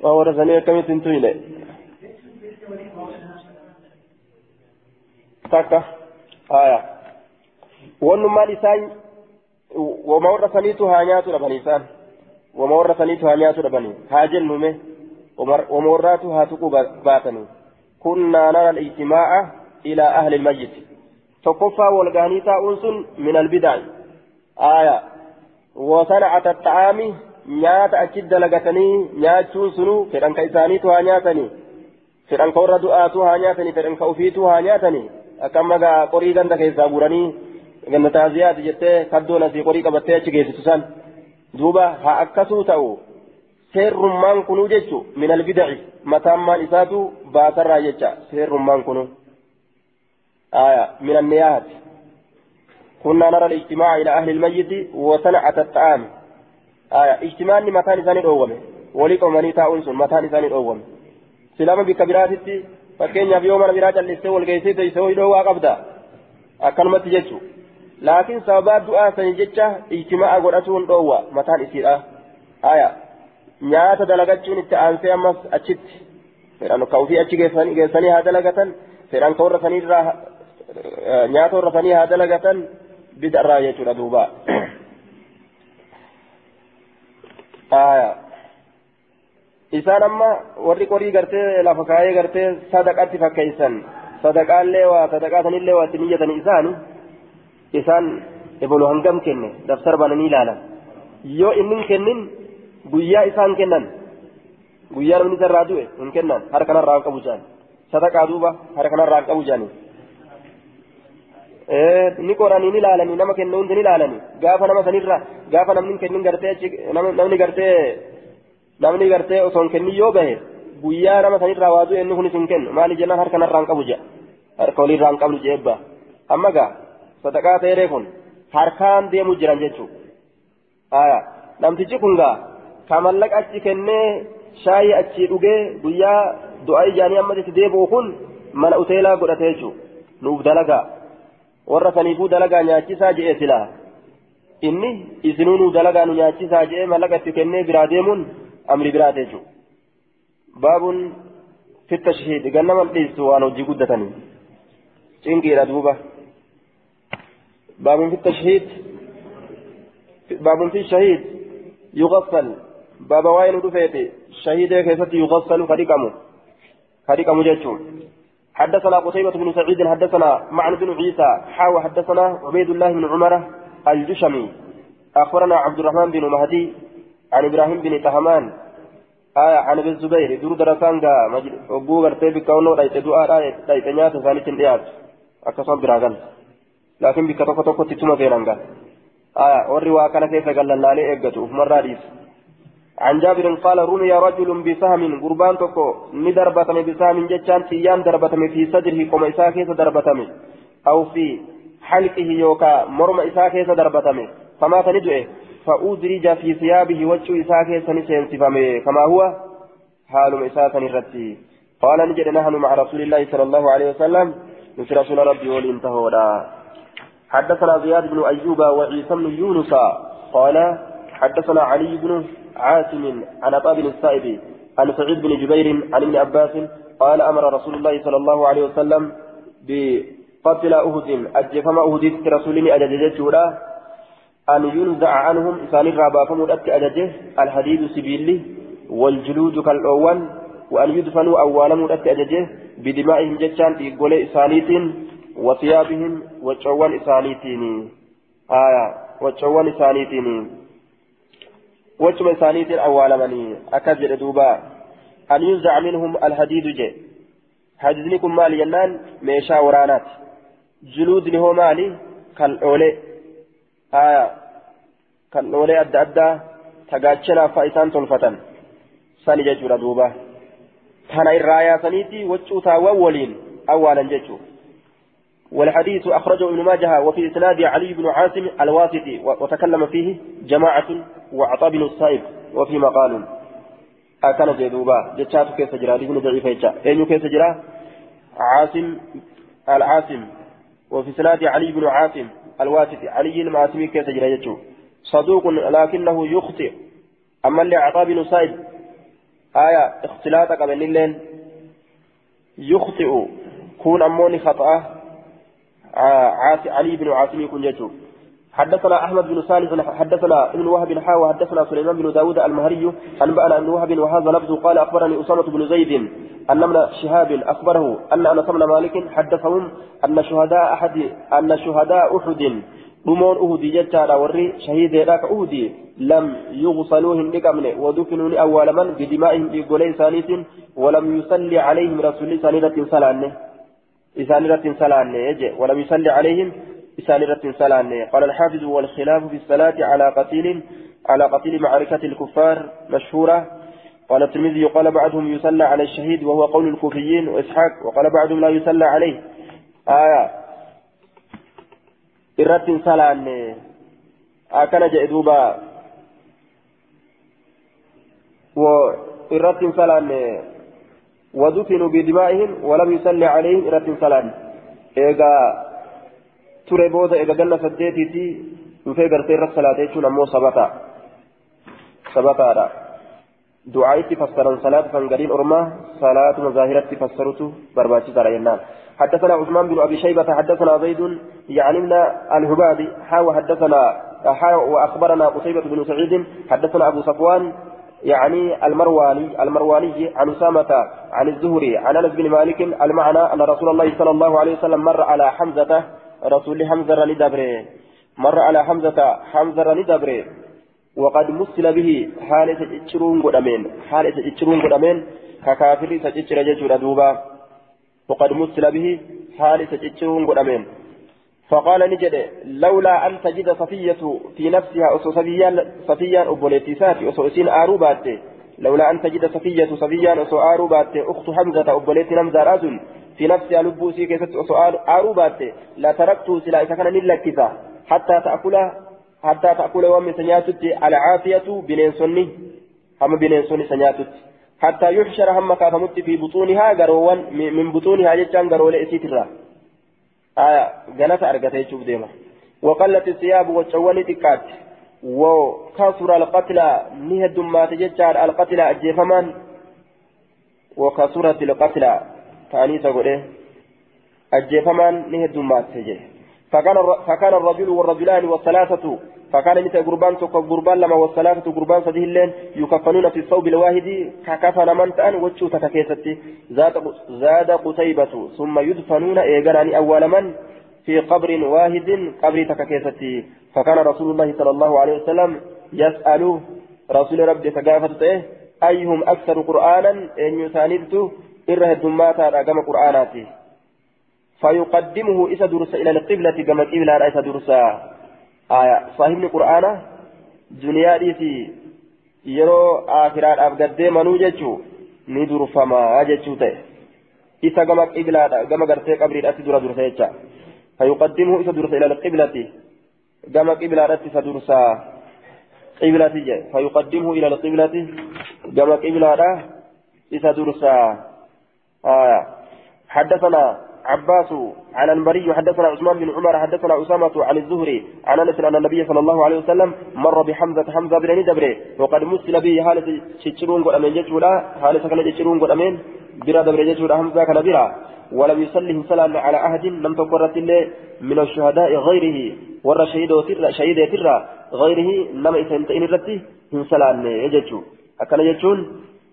Speaker 1: waa warra sanii akkamitti hin tuyne takka haya wannummaan isaan wama warra saniitu haa nyaatu dhabanii isaan wama warra saniitu haa nyaatu dhabanii haa jennume wama warraatu haa tuquu baatanii kunnaa nara al-ijtimaa'a ilaa ahli ilmayyit tokkoffaa walgahanii taa'uun sun min albidaa'i aaya achi dalagatanii nyaachuun sunu fedhan ka isaaniitu haa nyaatanii fedhan ka warra du'aatu haa nyaatanii fedhan ka ufiitu haa nyaatanii akka amma qorii ganda keessaa guuranii ganna taaziyaati jettee kaddoon asii qorii qabattee achi geessitu san duuba haa akkasuu ta'u seerrummaan kunuu jechu min albidaci mataammaan isaatu baasarraa jecha seerrummaan kunuu aya min anniyaahati كنا نرى الاجتماع إلى أهل الميت وصنعة الطعام. آية اجتماع متان إساني الأوم وليك ومني تاؤنس متان إساني الأوم سلام بكبيراتي فكين يبيو من براج اللي والقيسي تيسوي له وقبدا أكلمة جيتشو لكن سبب دعاء سنجتشا اجتماع قرأتون دوا متان إسيرا آية nyaata dalagachuun itti aansee ammas achitti fedhan ka ofii achi geessanii haa dalagatan fedhan ka warra sanii dalagatan isaan amma warri qorii gartee lafa kaayee gartee sadaqatti fakkeessan sadaqaallee waa sadaqaa sanillee waa itti niyyatan isaan isaan ebolu hangam kenne dabsar bananii ilaalan yoo inni kennin guyyaa isaan kennan guyyaa namni isarraa du'e hin kennan harka kanarraa hin qabu jaan sadaqaa duuba harka kanarraa hin qabu jaanii ni qoranii ni ilaalanii nama kennu hundi ni ilaalanii gaafa nama sanirra gaafa namni kennin gartee namni gartee namni gartee osoo kennin yoo bahe guyyaa nama sanirraa waa du'e inni kunis hin kennu maali jennaan harka kanarraa hin qabu jaa harka walirraa hin qabnu jeebba amma gaa sadaqaa ta'ee kun harkaan deemu jiran jechuudha namtichi kun gaa ka mallaqa achi kennee shaayii achi dhugee guyyaa du'aa ijaanii amma itti deebi'u kun mana uteelaa godhate jechuudha nuuf dalagaa warra saniifuu dalagaa nyaachisaa je'e silaa inni isinuu nuuf dalagaa nu nyaachisaa je'e mallaqa itti kennee biraa deemuun amri biraa jechuudha baabun fitta shahiid gannaman dhiistu waan hojii guddatanii cinqii dha duuba baabun fi tashhiid baabun fi shahiid yuqassal baaba waa'ee nu dhufeete shahidee keessatti yuqassalu kadhiqamu kadhiqamu jechuun حدثنا قتيبة بن سعيد حدثنا معن بن عيسى حاوى حدثنا عبيد الله بن عمر الجشمي. أخبرنا عبد الرحمن بن مهدي عن إبراهيم بن طهمان آية عن ابن الزبير دور درسان قا أبو غرتي بكونه رايت دعاء رايت نيات ثاني تنديات أكسون براغان لكن بك توكو توكو تتما فيران قال آية والرواء كان كيف قال لله إيقته مرة ريس عن جابر قال رمي رجل بسهم قربان توكو ندربتم بسهم جتشان تيان دربتم في صدره قم إساكيس دربتم أو في حلقه يوكا مرم إساكيس دربتم فمات ندعه فأدرج في ثيابه وجه إساكيس نسين كما هو؟ حال إساكا الرتي قال نجد نحن مع رسول الله صلى الله عليه وسلم. نسر رسول ربي والانتهونا حدثنا زياد بن أيوب وعيسى بن يونس. قال حدثنا علي بن عاصم عن أبا بن السائب عن سعيد بن جبير عن ابن عباس قال أمر رسول الله صلى الله عليه وسلم بقتل أهد أجفم أهد رسولني أججت أن ينزع عنهم إسان الرابع فمدت أججه الحديد سبيلي والجلود كالأول وأن يدفنوا أولا مدت أججه بدمائهم جتشان في قول إسانيت وثيابهم وشوان إسانيتين. آية وشوان إسانيتين. وجم ثانيت أولمني أكبر دوبا. أن ينزع منهم الحديد جي. حديدنكم مالي ينان؟ ميشا ورانات. جلود هو مالي؟ كالأولي آية. كالأولي أدى أدى. تقاتشنا فايسان تلفتن. ساني جيجورا دوبا كان الرايا سنيتي وجوتا وولين أولا جيجو. والحديث أخرجه ابن ماجه وفي إسناد علي بن عاصم الواسطي وتكلم فيه جماعة وعطاء بن الصائب وفي مقال. أكان جدوبا جتشات كيف جرى ابن ضعيف أين كيف جرى عاصم العاصم. وفي إسناد علي بن عاصم الواسطي علي المعاصمي كيف جرى يجو. صدوق لكنه يخطئ. أما اللي عطاء بن الصائب آية اختلاط قبل الليل يخطئ. كون أموني خطأه علي بن عاصم يكون يجو حدثنا أحمد بن صالح حدثنا ابن وهب حاوى حدثنا سليمان بن داود المهري انبانا ابن وهب وهذا لفظ قال أخبرني أسامة بن زيد أن ابن شهاب أخبره أن أنس بن مالك حدثهم أن شهداء احد أن شهداء أحد دمون أهدي جتارا وري شهيد ذاك أهدي لم يغسلوهم بقمن ودفنوا أول من بدمائهم بقولي ثانيت ولم يصلي عليهم رسول الله صلى الله عليه إسان رت سلانة يجي ولم يصلي عليهم إسان رت سلانة. قال الحافظ والخلاف في الصلاة على قتيل على قتيل معركة الكفار مشهورة. قال الترمذي قال بعضهم يصلى على الشهيد وهو قول الكوفيين وإسحاق وقال بعضهم لا يصلى عليه. آية. إرت سلانة. أكن جئدوبا وإرت سلانة. ودفنوا بدمائهم ولم يصلي عليهم إلى صلاة إيغا تري بودا إيغا جنة سديتي تي غرتي رس صلاة يجون أمو سبتا سبتا دعايتي فسرا صلاة فانقرين أرما صلاة مظاهرة فسرته برباتي ترى حدثنا عثمان بن أبي شيبة حدثنا زيد من الهبادي حاوى حدثنا حاوى وأخبرنا قتيبة بن سعيد حدثنا أبو صفوان يعني المرواني المرواني عن أسامة عن الزهري عن أنس بن مالك المعنى أن رسول الله صلى الله عليه وسلم مر على حمزة رسول حمزة ندبره مر على حمزة حمزة ندبره وقد مسل به حالة تجرون قدامين حالة تجرون قدامين ككافر تجر ججر دوبا. وقد مسل به حالة تجرون قدامين. فقال نجد لولا أن تجد صفية في نفسها أسو صفيان صفيان أبوليتي ساتي أسو إسين آروبات لولا أن تجد صفية صفيان أسو آروبات أخت حمزة أبوليتي نمزة رازل في نفسها لبوسي كيست أسو آروبات لا تركت سلا إذا كان نلكتا حتى تأكل حتى تأكل ومن سنياتت العافية بنينسوني هم بنينسوني سنياتت حتى يحشر هم كافمت في بطونها قروان من بطونها جتان قرول إسيترا. آية جنة أرجت يشوف ديما. وقلت الثياب وتشوني تكات وكثر القتلى نهد ما تججار القتلى أجيفمان. وكثرت القتلى تاني تقول أجيفمان نهدمات تجي فكان فكان الرجل والرجلان والثلاثة فكان متى قربان تك قربان لما والثلاثة قربان سديه اللين يكفنون في الثوب الواحد ككفن من تأن وجهه تككيستي زاد زاد قتيبة ثم يدفنون إيجراني أول من في قبر واحد قبر تككيستي فكان رسول الله صلى الله عليه وسلم يسأل رسول ربي تقافت أيهم أكثر قرآنا؟ إن يساندت إره الدماتا رقم قرآناتي. فيقدمه إذا درس إلى القبلة كما قبل إذا درس آية. صاحب القرآن دنيا في يرو آخرات أبقد منو جتشو؟ ندر فما جتشو تي إذا كما قبل كما قرتي قبل أتي در درس يتشا فيقدمه إذا درس إلى القبلة. كما قبل أتي درس قبلة فيقدمه إلى القبلة. كما قبل إذا درس آية. حدثنا عباس عن البري حدثنا عثمان بن عمر حدثنا أسامة عن الزهري عن أنس أن النبي صلى الله عليه وسلم مر بحمزة حمزة بن دبره وقد مسل به حالة تشرون قد أمين جتولا حالة كان تشرون قد أمين برا دبره جتولا حمزة كان برا ولم يصلهم سلام على أحد لم تقرت من الشهداء غيره ور شهيد شهيد ترى غيره لم يسنتين الرتي من سلام يجتو أكن يجتون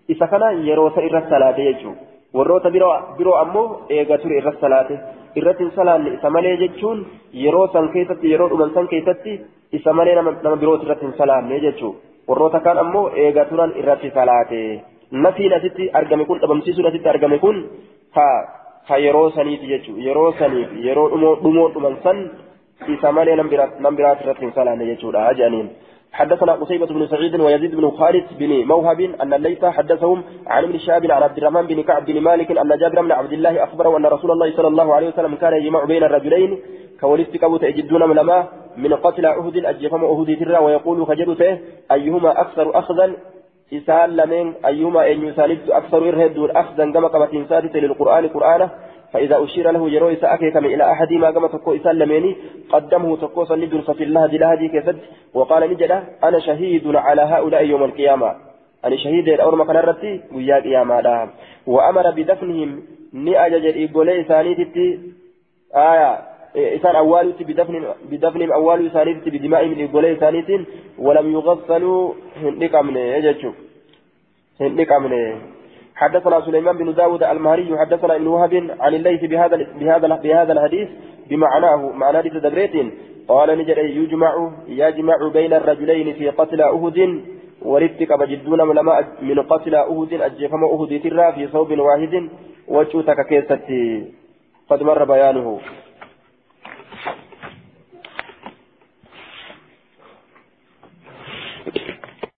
Speaker 1: إذا كان يروس إرى الصلاة يجتو warroota biroo ammoo eegaa ture irra salaate. Irratti hin salaanne. Isa malee jechuun yeroo san keessatti yeroo dhuman san keessatti isa malee nama birooti irratti hin salaanne jechuun warroota kaan ammoo eegaa turan irratti salaate. Nafiin asitti argame kun dhabamsiisuun asitti argame kun ha yeroo saniiti jechuun yeroo saniif yeroo dhumoo dhuman san isa malee nam biraati irratti hin salaanne jechuudha jedhaniin. حدثنا قصيبة بن سعيد ويزيد بن خالد بن موهب أن الليث حدثهم عن ابن شهاب عن عبد الرحمن بن كعب بن مالك أن جابر بن عبد الله أخبره أن رسول الله صلى الله عليه وسلم كان يجمع بين الرجلين كولست كبوت يجدون ملما من قتل أهد أجفم أهد ترى ويقول خجلته أيهما أكثر أخذا؟ إسال لمن؟ أيهما أن يساند أكثر إرهد أخذا كما قبت إنسان للقرآن قرآنه؟ فإذا أشير له يروي سأكي كم إلى أحد ما قام تكو إسان لميني قدمه تكو صلي درس في الله دلهدي كسد وقال نجد أنا شهيد على هؤلاء يوم القيامة. أنا شهيد الأور مكان الرتي ويا قيامة وأمر بدفنهم ني أجج إيقولي إسانيتي آية إسان أولي بدفن بدفنهم أولي إسانيتي بدمائهم إيقولي إسانيتين ولم يغسلوا هندك أمني يجتشو هندك أمني حدثنا سليمان بن داود المهري حدثنا ابن وهب عن الليث بهذا بهذا بهذا الحديث بمعناه معنى حديث دبريت قال نجد يجمع يجمع بين الرجلين في قتل أهد ورتك بجدون علماء من قتل أهد أجفم أهد ترى في صوب واحد. وجوتك كيستي. قد مر بيانه.